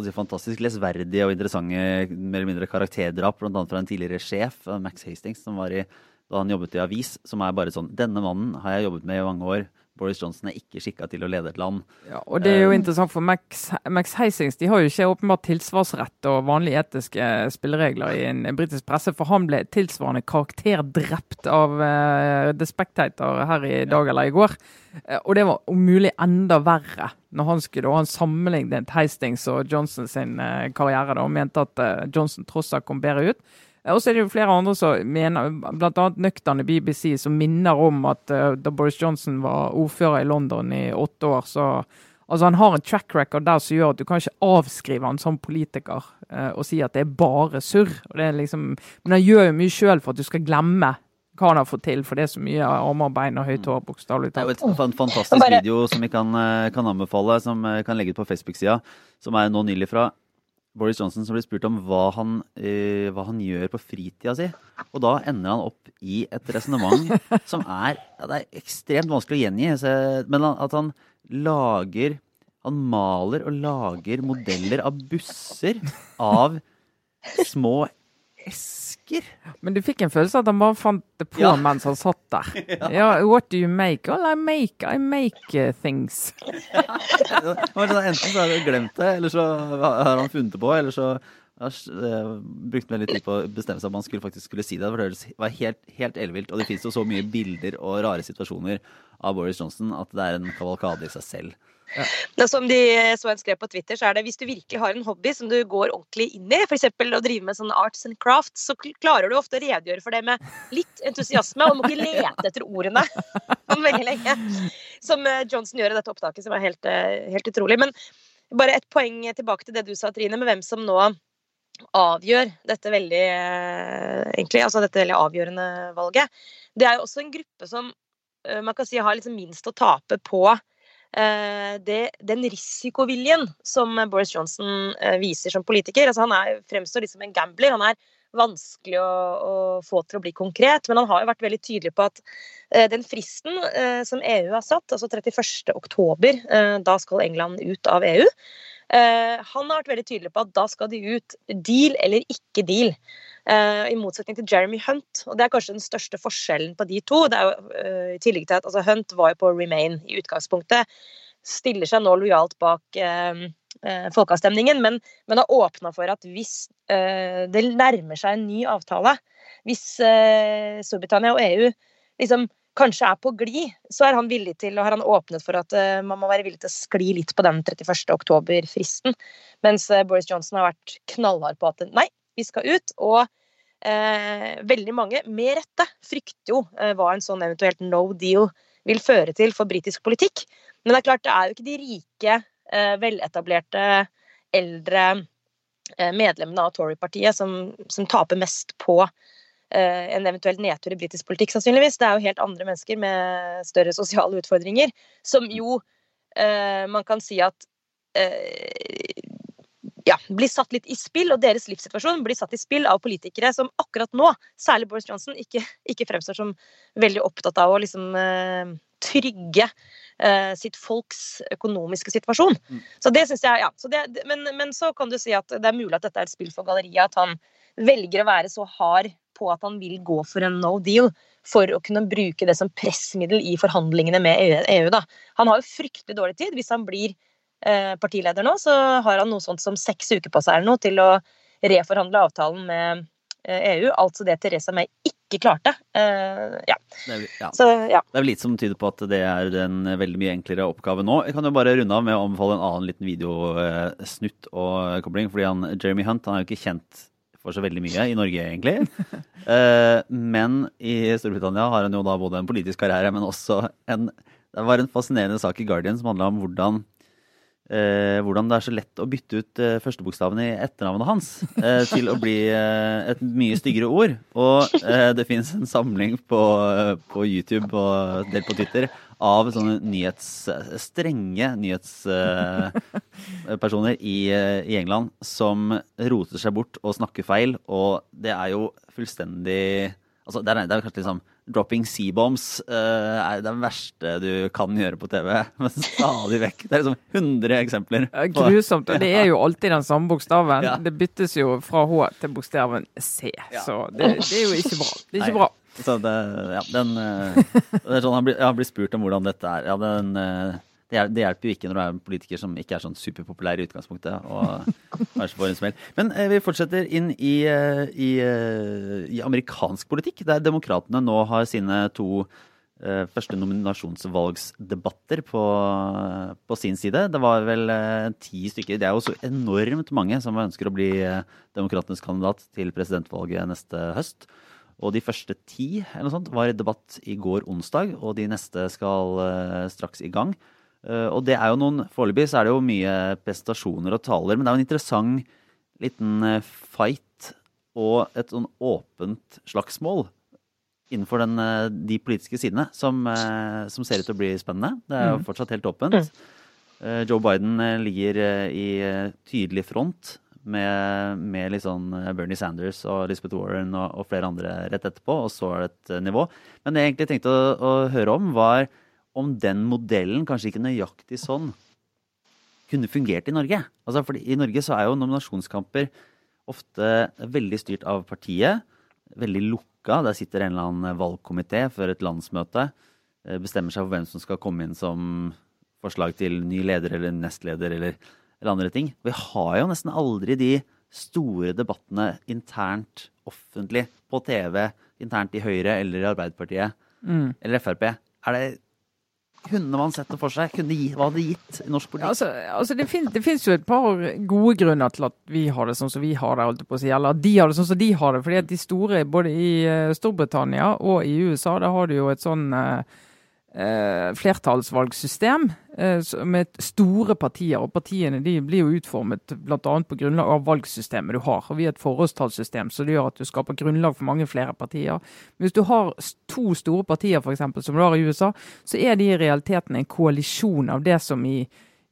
[SPEAKER 1] si, fantastisk lesverdige og interessante mer eller mindre karakterdrap, bl.a. fra en tidligere sjef, Max Hastings, som var i da han jobbet i avis, som er bare sånn Denne mannen har jeg jobbet med i mange år. Boris Johnson er ikke skikka til å lede et land.
[SPEAKER 2] Ja, og Det er jo uh, interessant, for Max, Max Heisings de har jo ikke åpenbart tilsvarsrett og vanlige etiske spilleregler i en britisk presse, for han ble tilsvarende karakterdrept av uh, The Spectator her i dag eller i går. Uh, og det var om mulig enda verre når han skulle og han sammenlignet Heistings og Johnson sin karriere da, og mente at Johnson tross alt kom bedre ut. Og så er det jo flere andre som mener, bl.a. nøkterne BBC, som minner om at uh, da Boris Johnson var ordfører i London i åtte år, så Altså Han har en track record der som gjør at du kan ikke avskrive han som politiker uh, og si at det er bare surr. Liksom, men han gjør jo mye sjøl for at du skal glemme hva han har fått til, for det er så mye armer og bein og høyt hår. bokstavelig
[SPEAKER 1] talt. Det er jo et fantastisk video som vi kan, eh, kan anbefale, som kan legge ut på Facebook-sida, som er nå nylig fra Boris Johnson som blir spurt om hva han, uh, hva han gjør på fritida si. Og da ender han opp i et resonnement som er, ja, det er ekstremt vanskelig å gjengi. Så, men at han lager Han maler og lager modeller av busser av små esker.
[SPEAKER 2] Men du fikk en følelse av at han bare fant det på ja. mens han satt der. ja. ja. What do you make? Well, I make, I make uh, things.
[SPEAKER 1] enten så har han glemt det, eller så har han funnet det på, eller så har uh, brukt veldig tid på å bestemme seg om han skulle, faktisk skulle si det. For det var helt, helt ellevilt. Og det fins jo så mye bilder og rare situasjoner av Boris Johnson at det er en kavalkade i seg selv.
[SPEAKER 3] Ja. Som de så en skrev på Twitter, så er det hvis du virkelig har en hobby som du går ordentlig inn i, f.eks. å drive med sånn arts and crafts, så klarer du ofte å redegjøre for det med litt entusiasme, og må ikke lete etter ordene om veldig lenge. Som eh, Johnson gjør i dette opptaket, som er helt, eh, helt utrolig. Men bare et poeng tilbake til det du sa, Trine, med hvem som nå avgjør dette veldig eh, egentlig, altså dette veldig avgjørende valget. Det er jo også en gruppe som man kan si har liksom minst å tape på Eh, det, den risikoviljen som Boris Johnson eh, viser som politiker altså Han er, fremstår litt en gambler. Han er vanskelig å, å, få til å bli konkret, men han har jo vært veldig tydelig på at eh, den fristen som EU har satt, altså 31.10, da skal England ut av EU. Uh, han har vært veldig tydelig på at da skal de ut deal eller ikke deal. Uh, I motsetning til Jeremy Hunt. Og det er kanskje den største forskjellen på de to. Det er jo, uh, i tillegg til at altså, Hunt var jo på Remain i utgangspunktet. Stiller seg nå lojalt bak folkeavstemningen, men, men har åpna for at hvis det nærmer seg en ny avtale, hvis Storbritannia og EU liksom kanskje er på glid, så er han villig til, og har han åpnet for at uh, man må være villig til å skli litt på den 31. oktober-fristen. Mens uh, Boris Johnson har vært knallhard på at nei, vi skal ut. Og uh, veldig mange, med rette, frykter jo hva en sånn eventuelt no deal vil føre til for britisk politikk. Men det er klart, det er jo ikke de rike, veletablerte, eldre medlemmene av Tory-partiet som, som taper mest på Eh, en eventuell nedtur i britisk politikk, sannsynligvis. Det er jo helt andre mennesker med større sosiale utfordringer, som jo eh, man kan si at eh, ja, blir satt litt i spill, og deres livssituasjon blir satt i spill av politikere som akkurat nå, særlig Boris Johnson, ikke, ikke fremstår som veldig opptatt av å liksom eh, trygge eh, sitt folks økonomiske situasjon. Mm. Så det syns jeg, ja. Så det, men, men, så kan du si at det er mulig at dette er et spill for galleriet, at han velger å være så hard på at han vil gå for en no deal for å kunne bruke det som pressmiddel i forhandlingene med EU. E da. Han har jo fryktelig dårlig tid. Hvis han blir eh, partileder nå, så har han noe sånt som seks uker på seg eller noe til å reforhandle avtalen med eh, EU. Altså det Theresa May ikke klarte. Uh, ja.
[SPEAKER 1] Det, er, ja. Så, ja. det er vel lite som tyder på at det er en veldig mye enklere oppgave nå. Jeg kan jo bare runde av med å anbefale en annen liten videosnutt og kobling. fordi han, Jeremy Hunt han er jo ikke kjent for så veldig mye i Norge, egentlig. Uh, men i Storbritannia har han jo da både en politisk karriere, men også en Det var en fascinerende sak i Guardian som handla om hvordan Eh, hvordan det er så lett å bytte ut eh, førstebokstaven i etternavnet hans eh, til å bli eh, et mye styggere ord. Og eh, det fins en samling på, på, YouTube og del på Twitter av sånne nyhets, strenge nyhetspersoner i, i England som roter seg bort og snakker feil. Og det er jo fullstendig Altså, det er, det er kanskje liksom Dropping C-bombs uh, er det verste du kan gjøre på TV. Men stadig vekk. Det er liksom 100 eksempler.
[SPEAKER 2] Grusomt. Og det er jo alltid den samme bokstaven. Ja. Det byttes jo fra H til bokstaven C. Ja. Så det, det, er jo ikke bra. Det er ikke Nei. bra.
[SPEAKER 1] Så det, ja, den, uh, det sånn, han blir, blir, spurt om hvordan dette er. Ja, den... Uh, det, hjelper jo ikke når du er en politiker som ikke er sånn superpopulær i utgangspunktet. og kanskje får en smell. Men eh, vi fortsetter inn i, eh, i, eh, i, amerikansk politikk, der demokratene nå har sine to eh, første nominasjonsvalgsdebatter på, på, sin side. Det var vel eh, ti stykker. Det er jo så enormt mange som ønsker å bli eh, demokratenes kandidat til presidentvalget neste høst. Og de første ti eller noe sånt, var i debatt i går onsdag, og de neste skal straks i gang. Uh, og det er jo noen Foreløpig så er det jo mye prestasjoner og taler, men det er jo en interessant liten eh, fight og et sånn åpent slagsmål innenfor den, de politiske sidene som, som, ser ut til å bli spennende. Det er jo mm. fortsatt helt åpent. Mm. Joe Biden ligger i tydelig front med, med liksom Bernie Sanders og Elizabeth Warren og, og, flere andre rett etterpå, og så er det et nivå. Men det jeg egentlig tenkte å, å høre om, var om den modellen, kanskje ikke nøyaktig sånn, kunne fungert i Norge. Altså, for I Norge så er jo nominasjonskamper ofte veldig styrt av partiet. Veldig lukka. Der sitter en eller annen valgkomité før et landsmøte. Eh, bestemmer seg for hvem som skal komme inn som forslag til ny leder eller nestleder eller, eller andre ting. Vi har jo nesten aldri de store debattene internt offentlig på TV, internt i Høyre eller i Arbeiderpartiet mm. eller Frp. Er det kunne man sett det for seg? Kunne gi, hva hadde det gitt i norsk politikk?
[SPEAKER 2] Altså, altså det, finnes, det, finnes, jo et par gode grunner til at vi har det sånn som vi har det, holdt på å si. Eller at de har det sånn som de har det. fordi at de store, både i eh, Storbritannia og i USA, der har du jo et sånn uh, eh, flertallsvalgsystem eh, med store partier. og Partiene de blir jo utformet bl.a. på grunnlag av valgsystemet du har. og Vi har et forholdstallssystem det gjør at du skaper grunnlag for mange flere partier. Men hvis du har to store partier, eksempel, som du har i USA, så er de i realiteten en koalisjon av det som i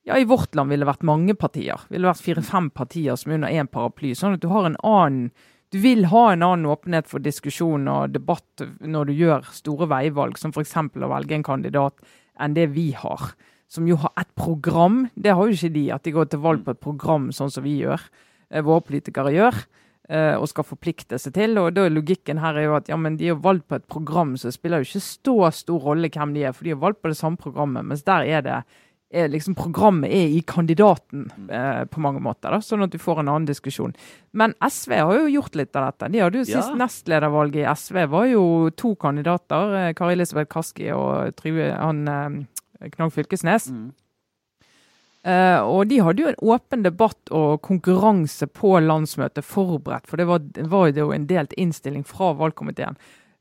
[SPEAKER 2] ja, I vårt land ville vært mange partier. Det ville vært fire-fem partier som er under én paraply. Sånn at du har en annen du vil ha en annen åpenhet for diskusjon og debatt når du gjør store veivalg, som f.eks. å velge en kandidat, enn det vi har. som jo har et program. Det har jo ikke de, at de går til valg på et program sånn som vi gjør. Eh, våre politikere gjør. eh, Og skal forplikte seg til. Og da er logikken her er jo at ja, men de er valgt på et program, så det spiller jo ikke så stor rolle hvem de er, for de er valgt på det samme programmet. Mens der er det er liksom Programmet er i kandidaten eh, på mange måter, da, sånn at du får en annen diskusjon. Men SV har jo gjort litt av dette. De hadde jo sist
[SPEAKER 1] Ja.
[SPEAKER 2] nestledervalget i SV var jo to kandidater. eh, Kari Elisabeth Kaski og Trygve eh, Knag Fylkesnes.
[SPEAKER 1] Mm.
[SPEAKER 2] Eh, og de hadde jo en åpen debatt og konkurranse på landsmøtet forberedt, for det var, det var jo en delt innstilling fra valgkomiteen.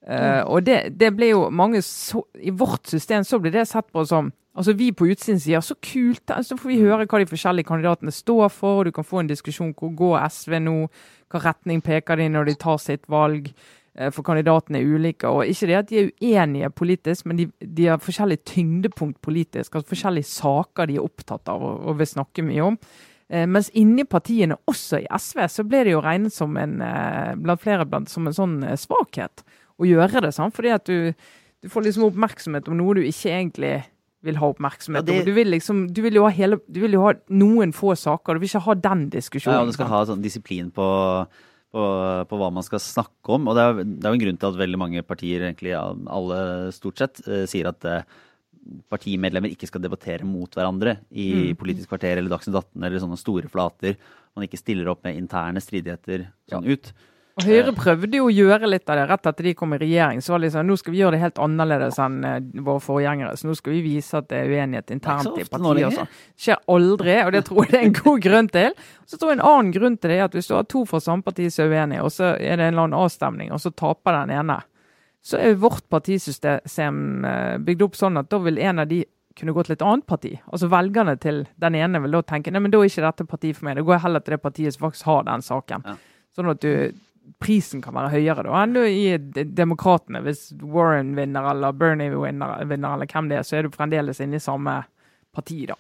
[SPEAKER 2] Eh, og det, det ble jo mange så, I vårt system så ble det sett på som Altså Vi på utsiden sier så kult, så så får vi høre hva de forskjellige kandidatene står for, og du kan få en diskusjon hvor går SV nå, hva retning peker de når de tar sitt valg. eh, For kandidatene er ulike. og Ikke det at de er uenige politisk, men de, de har forskjellig tyngdepunkt politisk. altså Forskjellige saker de er opptatt av og, og vil snakke mye om. Eh, mens inni partiene, også i SV, så ble det jo regnet som en eh, blant flere blant, som en sånn svakhet å gjøre det. sant? Fordi at du, du får liksom oppmerksomhet om noe du ikke egentlig vil ha oppmerksomhet
[SPEAKER 1] Ja, det-
[SPEAKER 2] Du vil, liksom, du, vil hele, du vil jo ha noen få saker, du vil ikke ha den diskusjonen.
[SPEAKER 1] Ja, du skal ha sånn disiplin på, på, på hva man skal snakke om. Og det er, det er jo en grunn til at veldig mange partier, egentlig alle stort sett, eh, sier at eh, partimedlemmer ikke skal debattere mot hverandre i
[SPEAKER 2] Mm.
[SPEAKER 1] Politisk kvarter eller Dagsnytt 18 eller sånne store flater. Man ikke stiller opp med interne stridigheter sånn ut.
[SPEAKER 2] Og Høyre prøvde jo å gjøre litt av det rett etter de kom i regjering. Så var det liksom, nå skal vi gjøre det helt annerledes enn eh, våre forgjengere. Så nå skal vi vise at det er uenighet
[SPEAKER 1] Det er
[SPEAKER 2] internt
[SPEAKER 1] ikke
[SPEAKER 2] i partiet. og
[SPEAKER 1] lenger.
[SPEAKER 2] Det Skjer aldri, og det tror jeg det er en god grunn til. Så tror jeg en annen grunn til det er at hvis du har to fra samme parti som er uenige, og så er det en eller annen avstemning, og så taper den ene, så er vårt partisystem eh, bygd opp sånn at da vil en av de kunne gå til et annet parti. Altså Velgerne til den ene vil da tenke nei, men da er ikke dette partiet for meg. Da går jeg heller til det partiet som faktisk har den saken.
[SPEAKER 1] Ja.
[SPEAKER 2] Sånn at du, prisen kan være høyere da enn du i de- Demokratene. Hvis Warren vinner, eller Bernie vinner, vinner, eller hvem det er, så er du fremdeles inne i samme parti, da.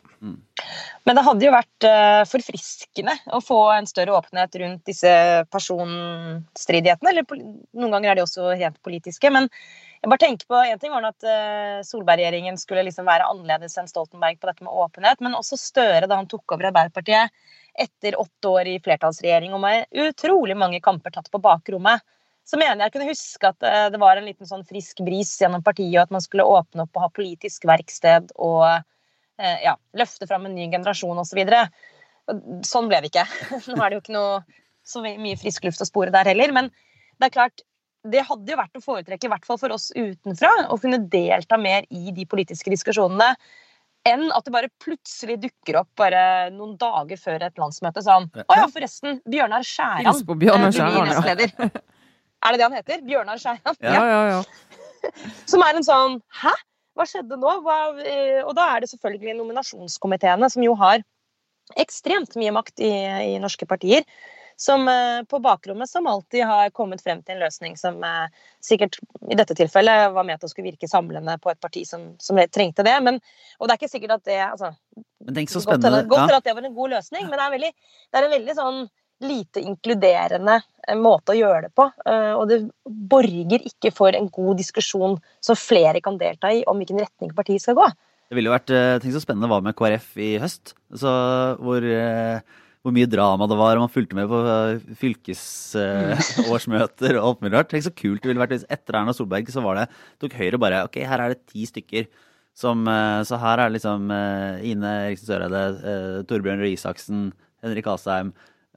[SPEAKER 3] Men det hadde jo vært eh, forfriskende å få en større åpenhet rundt disse personstridighetene. Eller noen ganger er de også rent politiske. Men jeg bare tenker på en ting var at eh, Solberg-regjeringen skulle liksom være annerledes enn Stoltenberg på dette med åpenhet. Men også Støre da han tok over Arbeiderpartiet etter åtte år i flertallsregjering og med utrolig mange kamper tatt på bakrommet. Så mener jeg kunne huske at eh, det var en liten sånn frisk bris gjennom partiet, og at man skulle åpne opp og ha politisk verksted og eh, ja, løfte fram en ny generasjon osv. Så sånn ble det ikke. Nå er det jo ikke noe så mye frisk luft å spore der heller. Men det er klart, det hadde jo vært å foretrekke, i hvert fall for oss utenfra, å kunne delta mer i de politiske diskusjonene enn at det bare plutselig dukker opp bare noen dager før et landsmøte sånn Å ja, forresten, Bjørnar Skjæran
[SPEAKER 2] Hils på Bjørnar
[SPEAKER 3] eh,
[SPEAKER 2] Skjæran, ja.
[SPEAKER 3] Er det det han heter? Bjørnar Skjæran?
[SPEAKER 2] Ja, ja, ja.
[SPEAKER 3] Som er en sånn Hæ? Hva skjedde nå? Hva, eh, og da er det selvfølgelig nominasjonskomiteene, som jo har ekstremt mye makt i, i norske partier. Som eh, på bakrommet som alltid har kommet frem til en løsning som eh, sikkert i dette tilfellet var med til å skulle virke samlende på et parti som, som trengte det. Men, og det er ikke sikkert at det altså,
[SPEAKER 1] så
[SPEAKER 3] Godt Godt
[SPEAKER 1] Ja.
[SPEAKER 3] at det var en god løsning, men det er, veldig, det er en veldig sånn lite inkluderende eh, måte å gjøre det på. Og det borger ikke for en god diskusjon som flere kan delta i om hvilken retning partiet skal gå.
[SPEAKER 1] Det ville jo vært tenk så spennende hva med KrF i høst. Så hvor, eh, hvor mye drama det var, og man fulgte med på eh, fylkesårsmøter og alt mulig rart. Tenk så kult det ville vært hvis etter Erna Solberg så var det tok Høyre bare Ok, her er det ti stykker. Som, eh, så her er det liksom eh, Ine Eriksen Søreide, eh, Torbjørn Røe Isaksen, Henrik Asheim,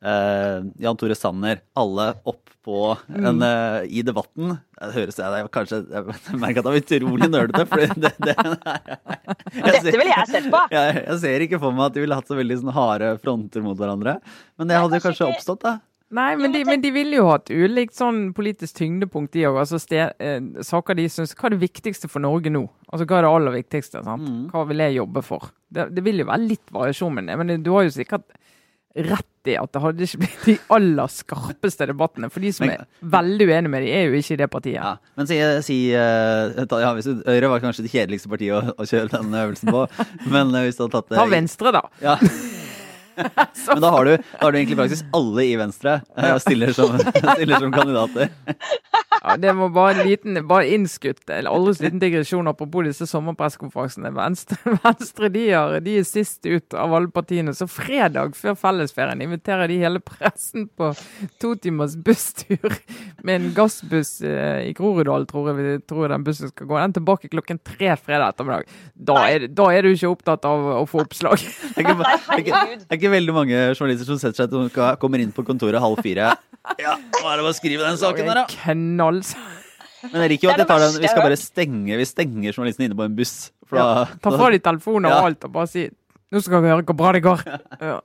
[SPEAKER 1] eh, Jan Tore Sanner. Alle opp på en, eh, i debatten. Det høres jeg, jeg kanskje Jeg merker at jeg er utrolig nølete, For det, det, jeg
[SPEAKER 3] Dette ville jeg sett på!
[SPEAKER 1] jeg, jeg ser ikke for meg at de ville hatt så veldig sånn harde fronter mot hverandre. Men det hadde jo
[SPEAKER 3] kanskje
[SPEAKER 1] kanskje oppstått, da.
[SPEAKER 2] Nei, men de, men de ville jo hatt ulikt sånn politisk tyngdepunkt, de òg. Altså sted, eh, saker de syns Hva er det viktigste for Norge nå? Altså Hva er det aller viktigste? sant?
[SPEAKER 1] Mm.
[SPEAKER 2] Hva vil jeg jobbe for? Det, det vil jo være litt variasjon, men, men du har jo sikkert rett i at det hadde ikke blitt de aller skarpeste debattene. For de som er veldig uenige med de, er jo ikke i det partiet.
[SPEAKER 1] Ja. Men si, si eh, ja, hvis Høyre var kanskje det kjedeligste partiet å, å kjøre den øvelsen på. Men eh, hvis du hadde tatt det
[SPEAKER 2] Ta Venstre, da.
[SPEAKER 1] Ja. Men da har, du, da har du egentlig faktisk alle i Venstre eh, stiller som, stiller som kandidater.
[SPEAKER 2] Ja, det var bare en liten, bare innskutt, eller aldri så liten digresjon apropos disse sommerpressekonferansene. Venstre, Venstre de, er, de er sist ut av alle partiene. Så fredag før fellesferien inviterer de hele pressen på to timers busstur med en gassbuss eh, i Groruddalen, tror jeg, tror jeg den bussen skal gå. Den tilbake klokken tre fredag ettermiddag. Da er, da er du ikke opptatt av å få oppslag.
[SPEAKER 1] Er ikke, det det veldig mange journalister som setter seg til kommer inn på kontoret halv fire. Ja, nå er det bare å skrive den saken der, da. Men jeg liker jo at de tar den, vi skal bare stenge Vi stenger journalisten inne på en buss. For da,
[SPEAKER 2] Ta fra de telefoner og alt og bare si nå skal vi høre hvor bra det går. Ja.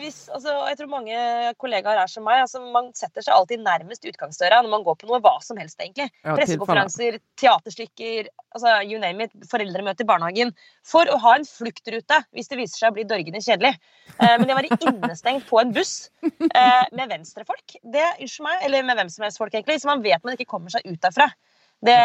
[SPEAKER 3] Hvis, altså, jeg tror mange kollegaer er som meg. Altså, man setter seg alltid nærmest utgangsdøra når man går på noe hva som helst, egentlig.
[SPEAKER 2] Ja,
[SPEAKER 3] Pressekonferanser, teaterstykker, altså, you name it, foreldremøte i barnehagen. For å ha en fluktrute hvis det viser seg å bli dørgende kjedelig. Eh, men det å være innestengt på en buss eh, med venstrefolk, det unnskyld meg, eller med hvem som helst folk, egentlig, så man vet man ikke kommer seg ut derfra. Det,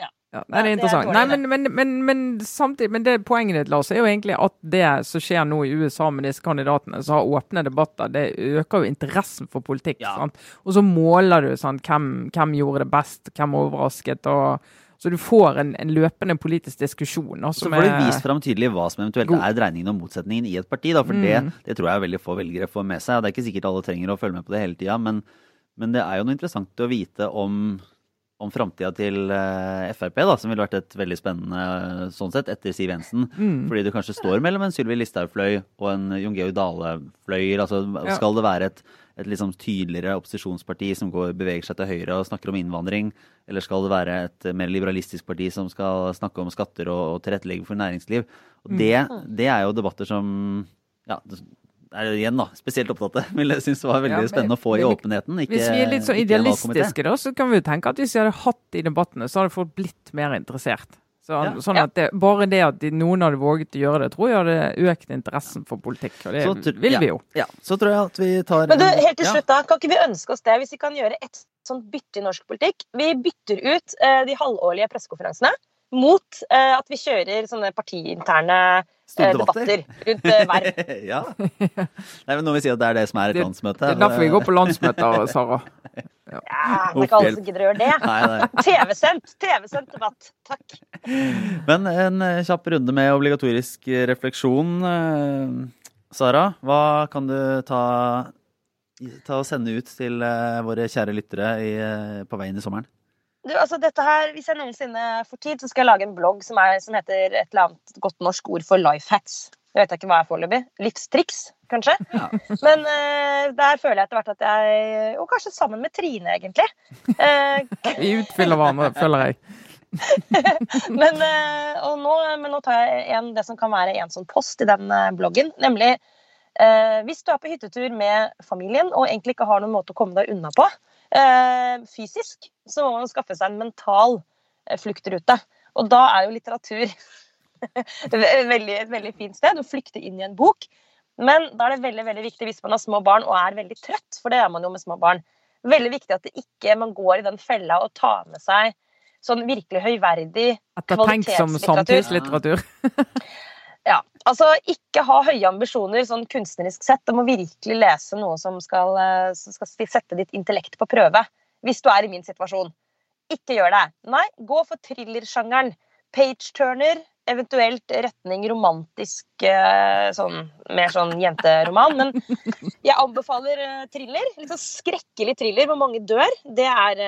[SPEAKER 3] ja.
[SPEAKER 2] Ja, det er interessant. Det er nei, men, men, men, men, samtidig, men det poenget ditt, Lars, er jo egentlig at det som skjer nå i USA med disse kandidatene som har åpne debatter, det øker jo interessen for politikk. Ja. Og så måler du sant, hvem, hvem, gjorde det best, hvem overrasket. og så du får en, en løpende politisk diskusjon.
[SPEAKER 1] Så får du vist fram tydelig hva som eventuelt god. er dreiningen og motsetningen i et parti. Da, for mm. det, det, tror jeg veldig få velgere får med seg. og Det er ikke sikkert alle trenger å følge med på det hele tida, men, men det er jo noe interessant å vite om om framtida til uh, Frp, da, som ville vært et veldig spennende uh, sånn sett, etter Siv Jensen. Mm. Fordi du kanskje står mellom en Sylvi Listhaug-fløy og en Jon Georg Dale-fløy. Altså, ja. Skal det være et, et liksom tydeligere opposisjonsparti som går, beveger seg til høyre og snakker om innvandring? Eller skal det være et mer liberalistisk parti som skal snakke om skatter og, og tilrettelegge for næringsliv? Og det, mm. det er jo debatter som ja, er igjen da, spesielt opptatt av. Men jeg synes det var veldig ja, men, spennende å få i åpenheten.
[SPEAKER 2] Ikke, hvis vi er litt så idealistiske, da, så kan vi jo tenke at hvis vi hadde hatt de debattene, så hadde folk blitt mer interessert. Så, ja. Sånn at det, Bare det at de, noen hadde våget å gjøre det, tror jeg hadde økt interessen for politikk. Og det så, vil vi jo.
[SPEAKER 1] Ja, så tror jeg at vi tar
[SPEAKER 3] Men du, helt til slutt, da. Kan ikke vi ønske oss det, hvis vi kan gjøre et sånt bytte i norsk politikk? Vi bytter ut eh, de halvårlige pressekonferansene mot eh, at vi kjører sånne partiinterne eh, debatter rundt eh, verv.
[SPEAKER 1] ja. Nei, men Nå vil vi si at det er det som er et landsmøte.
[SPEAKER 2] Det er derfor vi går på landsmøter, Sara.
[SPEAKER 3] Ja, ja det er ikke alle som gidder å gjøre det. TV-sendt TV-sendt debatt. Takk.
[SPEAKER 1] Men en eh, kjapp runde med obligatorisk refleksjon. Eh, Sara, hva kan du ta, ta og sende ut til eh, våre kjære lyttere i, på veien i sommeren?
[SPEAKER 3] Du, altså dette her, Hvis jeg noensinne får tid, så skal jeg lage en blogg som, er, som heter et eller annet godt norsk ord for life hacks. Jeg vet ikke hva jeg er foreløpig. Livstriks, kanskje. Ja. Men uh, der føler jeg etter hvert at jeg Og kanskje sammen med Trine, egentlig.
[SPEAKER 2] Uh, Vi utfyller hverandre, føler jeg.
[SPEAKER 3] men, uh, nå, men, nå, tar jeg en, det som kan være en sånn post i den bloggen, nemlig hvis du er på hyttetur med familien og egentlig ikke har noen måte å komme deg unna på, Eh, fysisk så må man skaffe seg en mental eh, fluktrute. Og da er jo litteratur et veldig, et veldig fint sted å flykte inn i en bok. Men da er det veldig veldig viktig hvis man har små barn og er veldig trøtt, for det er man jo med små barn, veldig viktig at det ikke man går i den fella og tar med seg sånn virkelig høyverdig
[SPEAKER 2] kvalitetslitteratur.
[SPEAKER 3] Ja. Altså, ikke ha høye ambisjoner sånn kunstnerisk sett. Du må virkelig lese noe som skal, eh, som skal, sette ditt intellekt på prøve. Hvis du er i min situasjon. Ikke gjør det. Nei, gå for thrillersjangeren. Page-turner, eventuelt retning romantisk eh, sånn, mer sånn jenteroman. Men jeg anbefaler uh, thriller. Sånn skrekkelig thriller hvor mange dør. Det er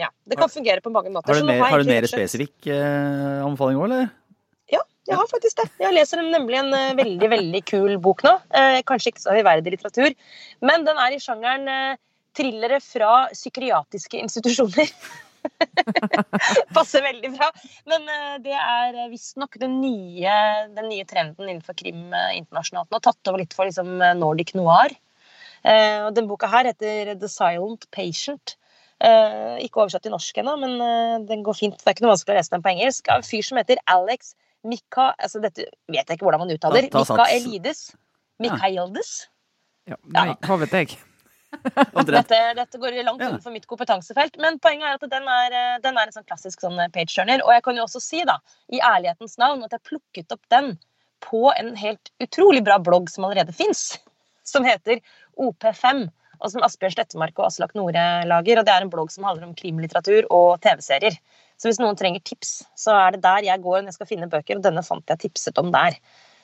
[SPEAKER 3] Ja. Det kan fungere på mange måter.
[SPEAKER 1] Har du mer, har du mer spesifikk uh, anbefaling òg, eller?
[SPEAKER 3] Jeg har faktisk det. Jeg leser nemlig en uh, veldig veldig kul bok nå. Uh, kanskje ikke så høyverdig litteratur, men den er i sjangeren uh, thrillere fra psykiatriske institusjoner. Passer veldig bra. Men det er visstnok den, nye, den nye trenden innenfor krim internasjonalt. Den har tatt over litt for liksom, Nordic noir. og den boka her heter The Silent Patient. ikke oversatt til norsk ennå, men den går fint. Det er ikke noe vanskelig å lese den på engelsk. Av en fyr som heter Alex Mika altså Dette vet jeg ikke hvordan man uttaler. Ta, ta Mikaelides. Mikaeldes.
[SPEAKER 2] Ja, nei, hva vet jeg.
[SPEAKER 3] dette, dette, går langt utenfor mitt kompetansefelt. Men poenget er at den er, eh, den er en sånn klassisk sånn eh, page turner. Og jeg kan jo også si, da, i ærlighetens navn, at jeg plukket opp den på en helt utrolig bra blogg som allerede fins, som heter OP5. Og som Asbjørn Slettemark og Aslak Nore lager. og Det er en blogg som handler om krimlitteratur og TV-serier. Så hvis noen trenger tips, så er det der jeg går når jeg skal finne bøker. Og denne fant jeg tipset om der.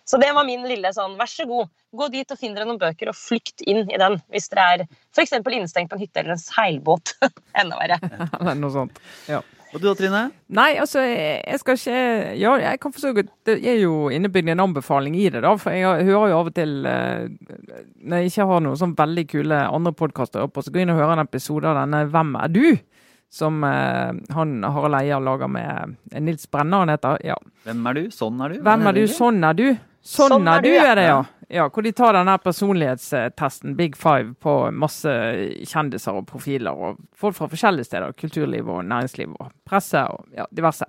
[SPEAKER 3] Så det var min lille sånn, vær så god, gå dit og finn dere noen bøker og flykt inn i den. Hvis dere er f.eks. innestengt på en hytte eller en seilbåt. Enda verre.
[SPEAKER 2] Eller noe sånt. Ja.
[SPEAKER 1] Og du da, Trine?
[SPEAKER 2] Nei, altså, jeg skal ikke Ja, jeg kan forsøke det er jo innebygd en anbefaling i det, da. For jeg hører jo av og til eh, Når jeg ikke har noen sånn veldig kule andre podkaster oppe, så går jeg inn og hører en episode av denne Hvem er du? Som eh, han Harald Eia lager med eh, Nils Brenna, han heter. Ja.
[SPEAKER 1] Hvem er du? Sånn er du?
[SPEAKER 2] Hvem er du? Sånn er du. Sånn,
[SPEAKER 3] Sånn
[SPEAKER 2] er du,
[SPEAKER 3] du,
[SPEAKER 2] er det, ja. ja. Hvor de tar denne personlighetstesten, Big Five, på masse kjendiser og profiler. Og folk fra forskjellige steder. Kulturliv og næringsliv og presse og ja, diverse.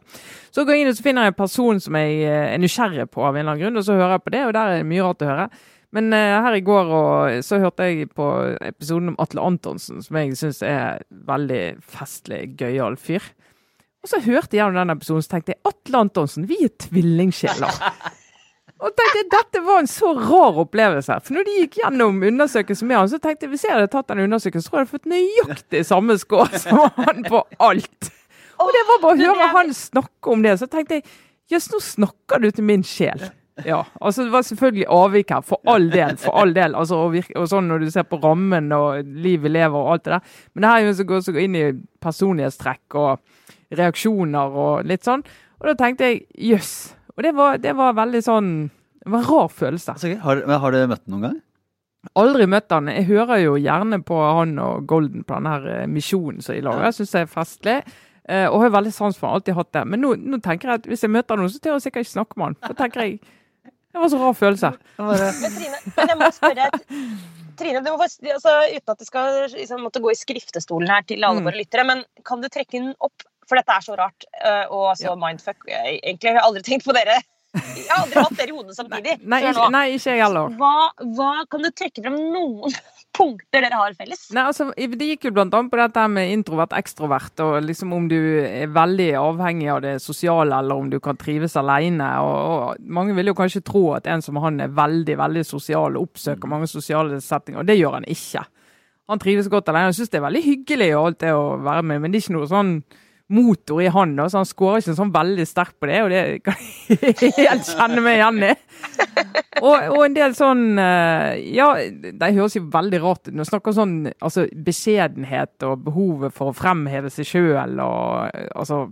[SPEAKER 2] Så går jeg inn og så finner jeg en person som jeg eh, er nysgjerrig på av en eller annen grunn, og så hører jeg på det, og der er det mye rart å høre. Men uh, her i går og, så hørte jeg på episoden om Atle Antonsen, som jeg syns er veldig festlig, gøyal fyr. Og så hørte jeg gjennom den episoden, så tenkte jeg Atle Antonsen, vi er tvillingsjeler. Og tenkte Dette var en så rar opplevelse. For når de gikk gjennom undersøkelsen med han, så tenkte jeg hvis jeg hadde tatt den undersøkelsen, så tror jeg jeg hadde fått nøyaktig samme score som han på alt. Og det var bare å høre han snakke om det, så tenkte jeg jøss, nå snakker du til min sjel. Ja, altså Det var selvfølgelig avvik her, for all del. for all del, altså og, virke, og sånn Når du ser på rammen og livet lever og alt det der. Men det her er jo som går, som går inn i personlighetstrekk og reaksjoner og litt sånn. Og da tenkte jeg jøss. Og det var, det var veldig sånn Det var en rar følelse.
[SPEAKER 1] Altså. Har, har du møtt ham noen gang?
[SPEAKER 2] Aldri møtt han. Jeg hører jo gjerne på han og Golden på denne her eh, misjonen som de lager. Jeg syns det er festlig. Eh, og har veldig sans for han. Alltid hatt det. Men nå, nå tenker jeg at hvis jeg møter noen, så tør jeg sikkert ikke snakke med han. Da tenker jeg Det var så rar følelse.
[SPEAKER 3] Men Trine, men jeg må spørre Trine, du må altså, uten at det skal liksom, måtte gå i skriftestolen her til alle
[SPEAKER 2] Mm.
[SPEAKER 3] våre lyttere, men kan du trekke den opp? For dette er så rart øh, og så
[SPEAKER 2] Ja.
[SPEAKER 3] mindfuck. Jeg, egentlig har jeg aldri tenkt på dere. Jeg har aldri hatt dere i hodet samtidig.
[SPEAKER 2] Nei, ikke, nei, ikke jeg heller.
[SPEAKER 3] Hva, hva Kan du trekke frem noen punkter dere har felles?
[SPEAKER 2] Nei, altså, Det gikk jo blant annet på dette med introvert, ekstrovert, og liksom om du er veldig avhengig av det sosiale, eller om du kan trives alene. Og, og Mange vil jo kanskje tro at en som han er veldig veldig sosial og oppsøker mange sosiale settinger, og det gjør han ikke. Han trives godt alene. Han syns det er veldig hyggelig og alt det å være med, men det er ikke noe sånn motor i han, da, så han skårer ikke sånn veldig sterkt på det, og det kan jeg helt kjenne meg igjen i. Og, og en del sånn eh, Ja, det høres jo veldig rart ut. Når vi snakker sånn altså, beskjedenhet og behovet for å fremheve seg sjøl og altså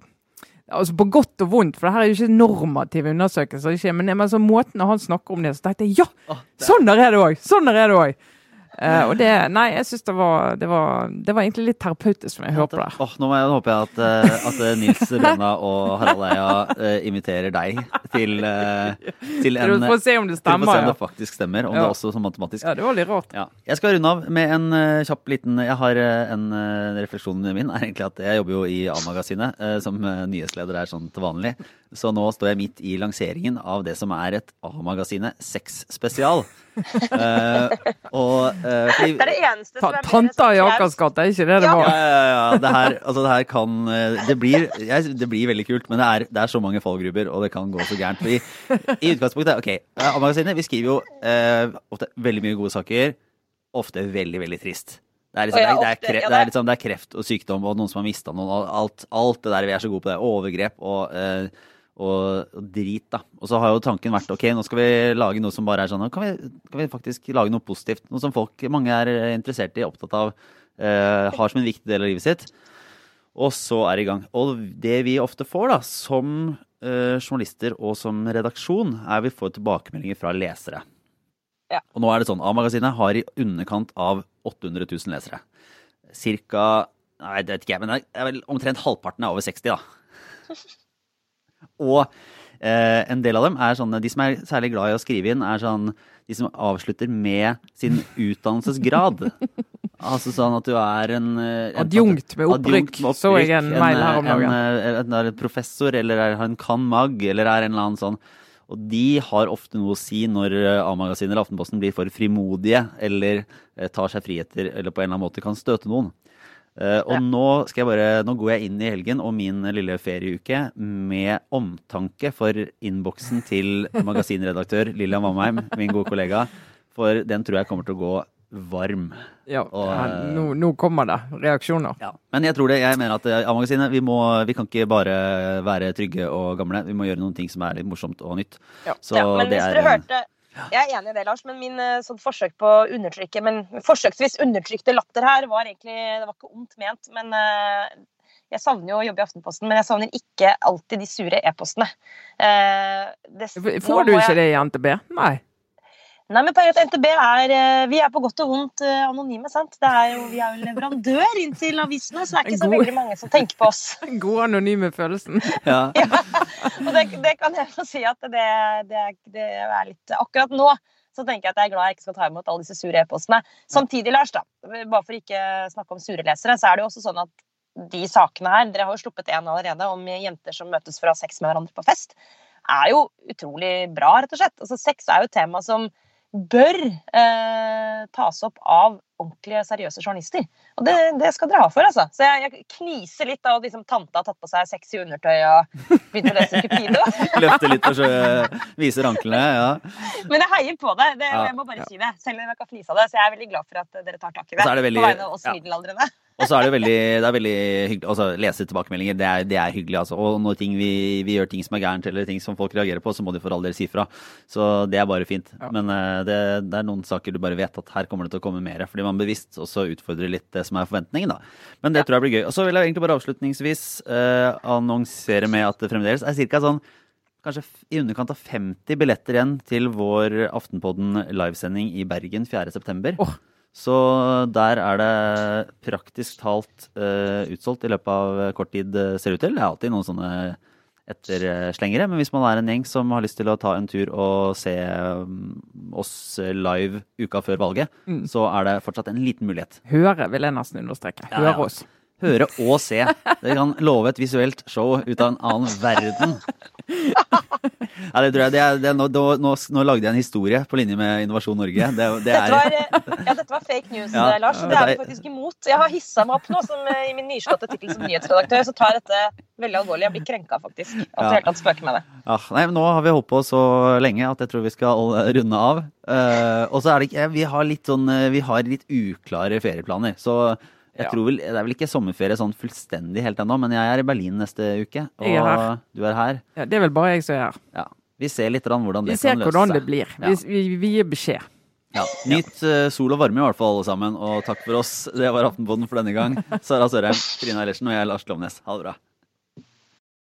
[SPEAKER 2] Altså På godt og vondt, for det her er jo ikke normative undersøkelser. Ikke, men, men så måten han snakker om det, så tenkte jeg ja! Sånn der er det òg! Sånn der er det òg! Eh, og det Nei, jeg syns det det, var det var egentlig litt terapeutisk jeg hører på det.
[SPEAKER 1] Oh, nå, jeg, nå håper jeg at, eh, at eh, Nils Rønna og Harald Eia uh, inviterer deg til, uh, til en
[SPEAKER 2] For å se om det
[SPEAKER 1] til å se
[SPEAKER 2] stemmer.
[SPEAKER 1] om det faktisk stemmer. Om
[SPEAKER 2] Ja.
[SPEAKER 1] det også som matematisk.
[SPEAKER 2] ja, det var litt rart.
[SPEAKER 1] Ja. Jeg skal runde av med en kjapp liten Jeg har en uh, refleksjon min er egentlig at jeg jobber jo i A-magasinet som nyhetsleder er sånn til vanlig. Så nå står jeg midt i lanseringen av det som er et A-magasinet sexspesial. uh, og uh, fordi,
[SPEAKER 3] Det er det eneste
[SPEAKER 2] Ta,
[SPEAKER 3] som er
[SPEAKER 2] Tanta i Akers gate, er ikke det det
[SPEAKER 3] Ja.
[SPEAKER 1] ja,
[SPEAKER 2] var?
[SPEAKER 1] ja, ja, ja. Det her, altså, det her kan eh, Det blir, jeg, det blir veldig kult, men det er, det er så mange fallgruber, og det kan gå så gærent. Fordi, I utgangspunktet, ok, A-magasinet vi skriver jo uh, ofte veldig mye gode saker. Ofte veldig, veldig trist. Det er, liksom,
[SPEAKER 3] ja,
[SPEAKER 1] det, er, det, er kreft, er liksom, det er kreft og sykdom og noen som har mista noen. Alt, alt det der vi er så gode på. det, Overgrep og, eh, og, og drit. da. Og så har jo tanken vært ok, nå skal vi lage noe som bare er sånn kan vi, kan vi faktisk lage noe positivt. Noe som folk, mange er eh, interessert i, opptatt av, eh, har som en viktig del av livet sitt. Og så er det i gang. Og det vi ofte får da, som eh, journalister og som redaksjon, er vi får tilbakemeldinger fra lesere.
[SPEAKER 3] Ja.
[SPEAKER 1] Og nå er det sånn, A-magasinet har i underkant av 800 000 lesere. Cirka, nei, det vet ikke jeg, men det er vel omtrent halvparten er over 60 da. Og eh, en del av dem er sånne, de som er særlig glad i å skrive inn, er sånn, de som avslutter med sin utdannelsesgrad. altså sånn at du er en eh, en-
[SPEAKER 2] Adjunkt med opprykk,
[SPEAKER 1] adjunkt med
[SPEAKER 2] så jeg en mail her om
[SPEAKER 1] en,
[SPEAKER 2] dagen.
[SPEAKER 1] En, en, en professor, eller er en kan mag, eller er en eller annen sånn. Og de har ofte noe å si når eh, A-magasinet eller Aftenposten blir for frimodige, eller eh, tar seg friheter, eller på en eller annen måte kan støte noen. Eh, og
[SPEAKER 3] Ja.
[SPEAKER 1] nå, skal jeg bare, nå går jeg inn i helgen og min lille ferieuke med omtanke for innboksen til magasinredaktør Lillian Vamheim, min gode kollega. For den tror jeg kommer til å gå varm.
[SPEAKER 2] Ja,
[SPEAKER 1] Og,
[SPEAKER 2] ja,
[SPEAKER 1] eh,
[SPEAKER 2] nå, nå kommer det reaksjoner.
[SPEAKER 1] Men jeg tror det, jeg mener at eh, A-magasinet, vi, må- vi kan ikke bare være trygge og gamle. Vi må gjøre noen ting som er litt morsomt og nytt.
[SPEAKER 2] Ja.
[SPEAKER 1] Så
[SPEAKER 3] ja, men
[SPEAKER 1] det
[SPEAKER 3] hvis
[SPEAKER 1] er
[SPEAKER 3] dere hørte Jeg er enig i det, Lars, men min eh, sånn forsøk på å undertrykke Men forsøksvis undertrykte latter her var egentlig Det var ikke ondt ment, men eh, jeg savner jo å jobbe i Aftenposten, men jeg savner ikke alltid de sure e-postene. Eh,
[SPEAKER 2] Får du ikke
[SPEAKER 3] jeg-
[SPEAKER 2] det i NTB? Nei.
[SPEAKER 3] Nei, men til NTB er eh, Vi er på godt og vondt eh, anonyme, sant. Det er jo, vi er jo leverandør inn til avisene, så det er ikke så
[SPEAKER 2] God-
[SPEAKER 3] veldig mange som tenker på oss.
[SPEAKER 2] God anonyme følelsen.
[SPEAKER 1] Ja.
[SPEAKER 3] Og det, det kan jeg få si at det, det, det er litt Akkurat nå så tenker jeg at jeg er glad jeg ikke skal ta imot alle disse sure e-postene. Samtidig, Lars, da, bare for ikke snakke om sure lesere, så er det jo også sånn at de sakene her Dere har jo sluppet en allerede om jenter som møtes for å ha sex med hverandre på fest. Er jo utrolig bra, rett og slett. Altså, sex er jo et tema som bør eh, tas opp av ordentlige, seriøse journalister. Og det, det skal dere ha for, altså. Så jeg, jeg kniser litt av at liksom, tante har tatt på seg sexy undertøy og begynt å lese Cupido.
[SPEAKER 1] Løfter litt og eh, viser anklene. Ja.
[SPEAKER 3] Men jeg heier på det. det
[SPEAKER 1] Ja,
[SPEAKER 3] jeg må bare si det. Selv om jeg ikke har av det. Så jeg er veldig glad for at dere tar tak i det.
[SPEAKER 1] det veldig-
[SPEAKER 3] på vegne av oss
[SPEAKER 1] ja.
[SPEAKER 3] middelaldrende.
[SPEAKER 1] Og så er det veldig, det er veldig hyggelig altså, lese tilbakemeldinger. Det er, det er hyggelig, altså. Og når ting vi, vi gjør ting som er gærent, eller ting som folk reagerer på, så må de for all del si fra. Så det er bare fint.
[SPEAKER 2] Ja.
[SPEAKER 1] Men eh, det, det er noen saker du bare vet at her kommer det til å komme mer. Fordi man bevisst også utfordrer litt det som er forventningen, da. Men det tror jeg blir gøy. Og så vil jeg egentlig bare avslutningsvis eh, annonsere med at det fremdeles er ca. sånn Kanskje i underkant av 50 billetter igjen til vår Aftenpodden livesending i Bergen 4.9.
[SPEAKER 2] Åh.
[SPEAKER 1] Så der er det praktisk talt uh, utsolgt i løpet av kort tid, eh, ser det ut til. Det er alltid noen sånne etterslengere, men hvis man er en gjeng som har lyst til å ta en tur og se um, oss live uka før valget,
[SPEAKER 2] Mm.
[SPEAKER 1] så er det fortsatt en liten mulighet.
[SPEAKER 2] Høre, vil jeg nesten understreke.
[SPEAKER 1] Ja,
[SPEAKER 2] Høre
[SPEAKER 1] ja.
[SPEAKER 2] oss.
[SPEAKER 1] Høre og se. Dere kan love et visuelt show ut av en annen verden. Ja, det tror jeg. Det er, det er, nå, nå, nå, lagde jeg en historie på linje med Innovasjon Norge. Det, det
[SPEAKER 3] Dette var, eh, ja, dette var fake news,
[SPEAKER 1] Ja.
[SPEAKER 3] eh, Lars. Det er vi faktisk imot. Jeg har hissa meg opp nå som, eh, i min nyslåtte tittel som nyhetsredaktør. Så tar jeg dette veldig alvorlig. Jeg blir krenka, faktisk. At du helt tatt spøker med det.
[SPEAKER 1] Ja, nei, Nå har vi holdt på så lenge at jeg tror vi skal runde av. Uh, og så er det ikke Vi har litt sånn Vi har litt uklare ferieplaner. Så jeg
[SPEAKER 2] Ja.
[SPEAKER 1] tror vel Det er vel ikke sommerferie sånn fullstendig helt ennå, men jeg er i Berlin neste uke. Og
[SPEAKER 2] er her.
[SPEAKER 1] du er her.
[SPEAKER 2] Ja, det er vel bare jeg som er her.
[SPEAKER 1] Ja. Vi ser litt hvordan det
[SPEAKER 2] ser
[SPEAKER 1] kan løse
[SPEAKER 2] hvordan
[SPEAKER 1] seg.
[SPEAKER 2] det blir. Vi, vi, vi gir beskjed.
[SPEAKER 1] Ja. Nyt uh, sol og varme i hvert fall, alle sammen. Og takk for oss. Det var Aftenposten for denne gang. Sara Sørheim, Trine Eilertsen og jeg, Lars Klovnes. Ha det bra.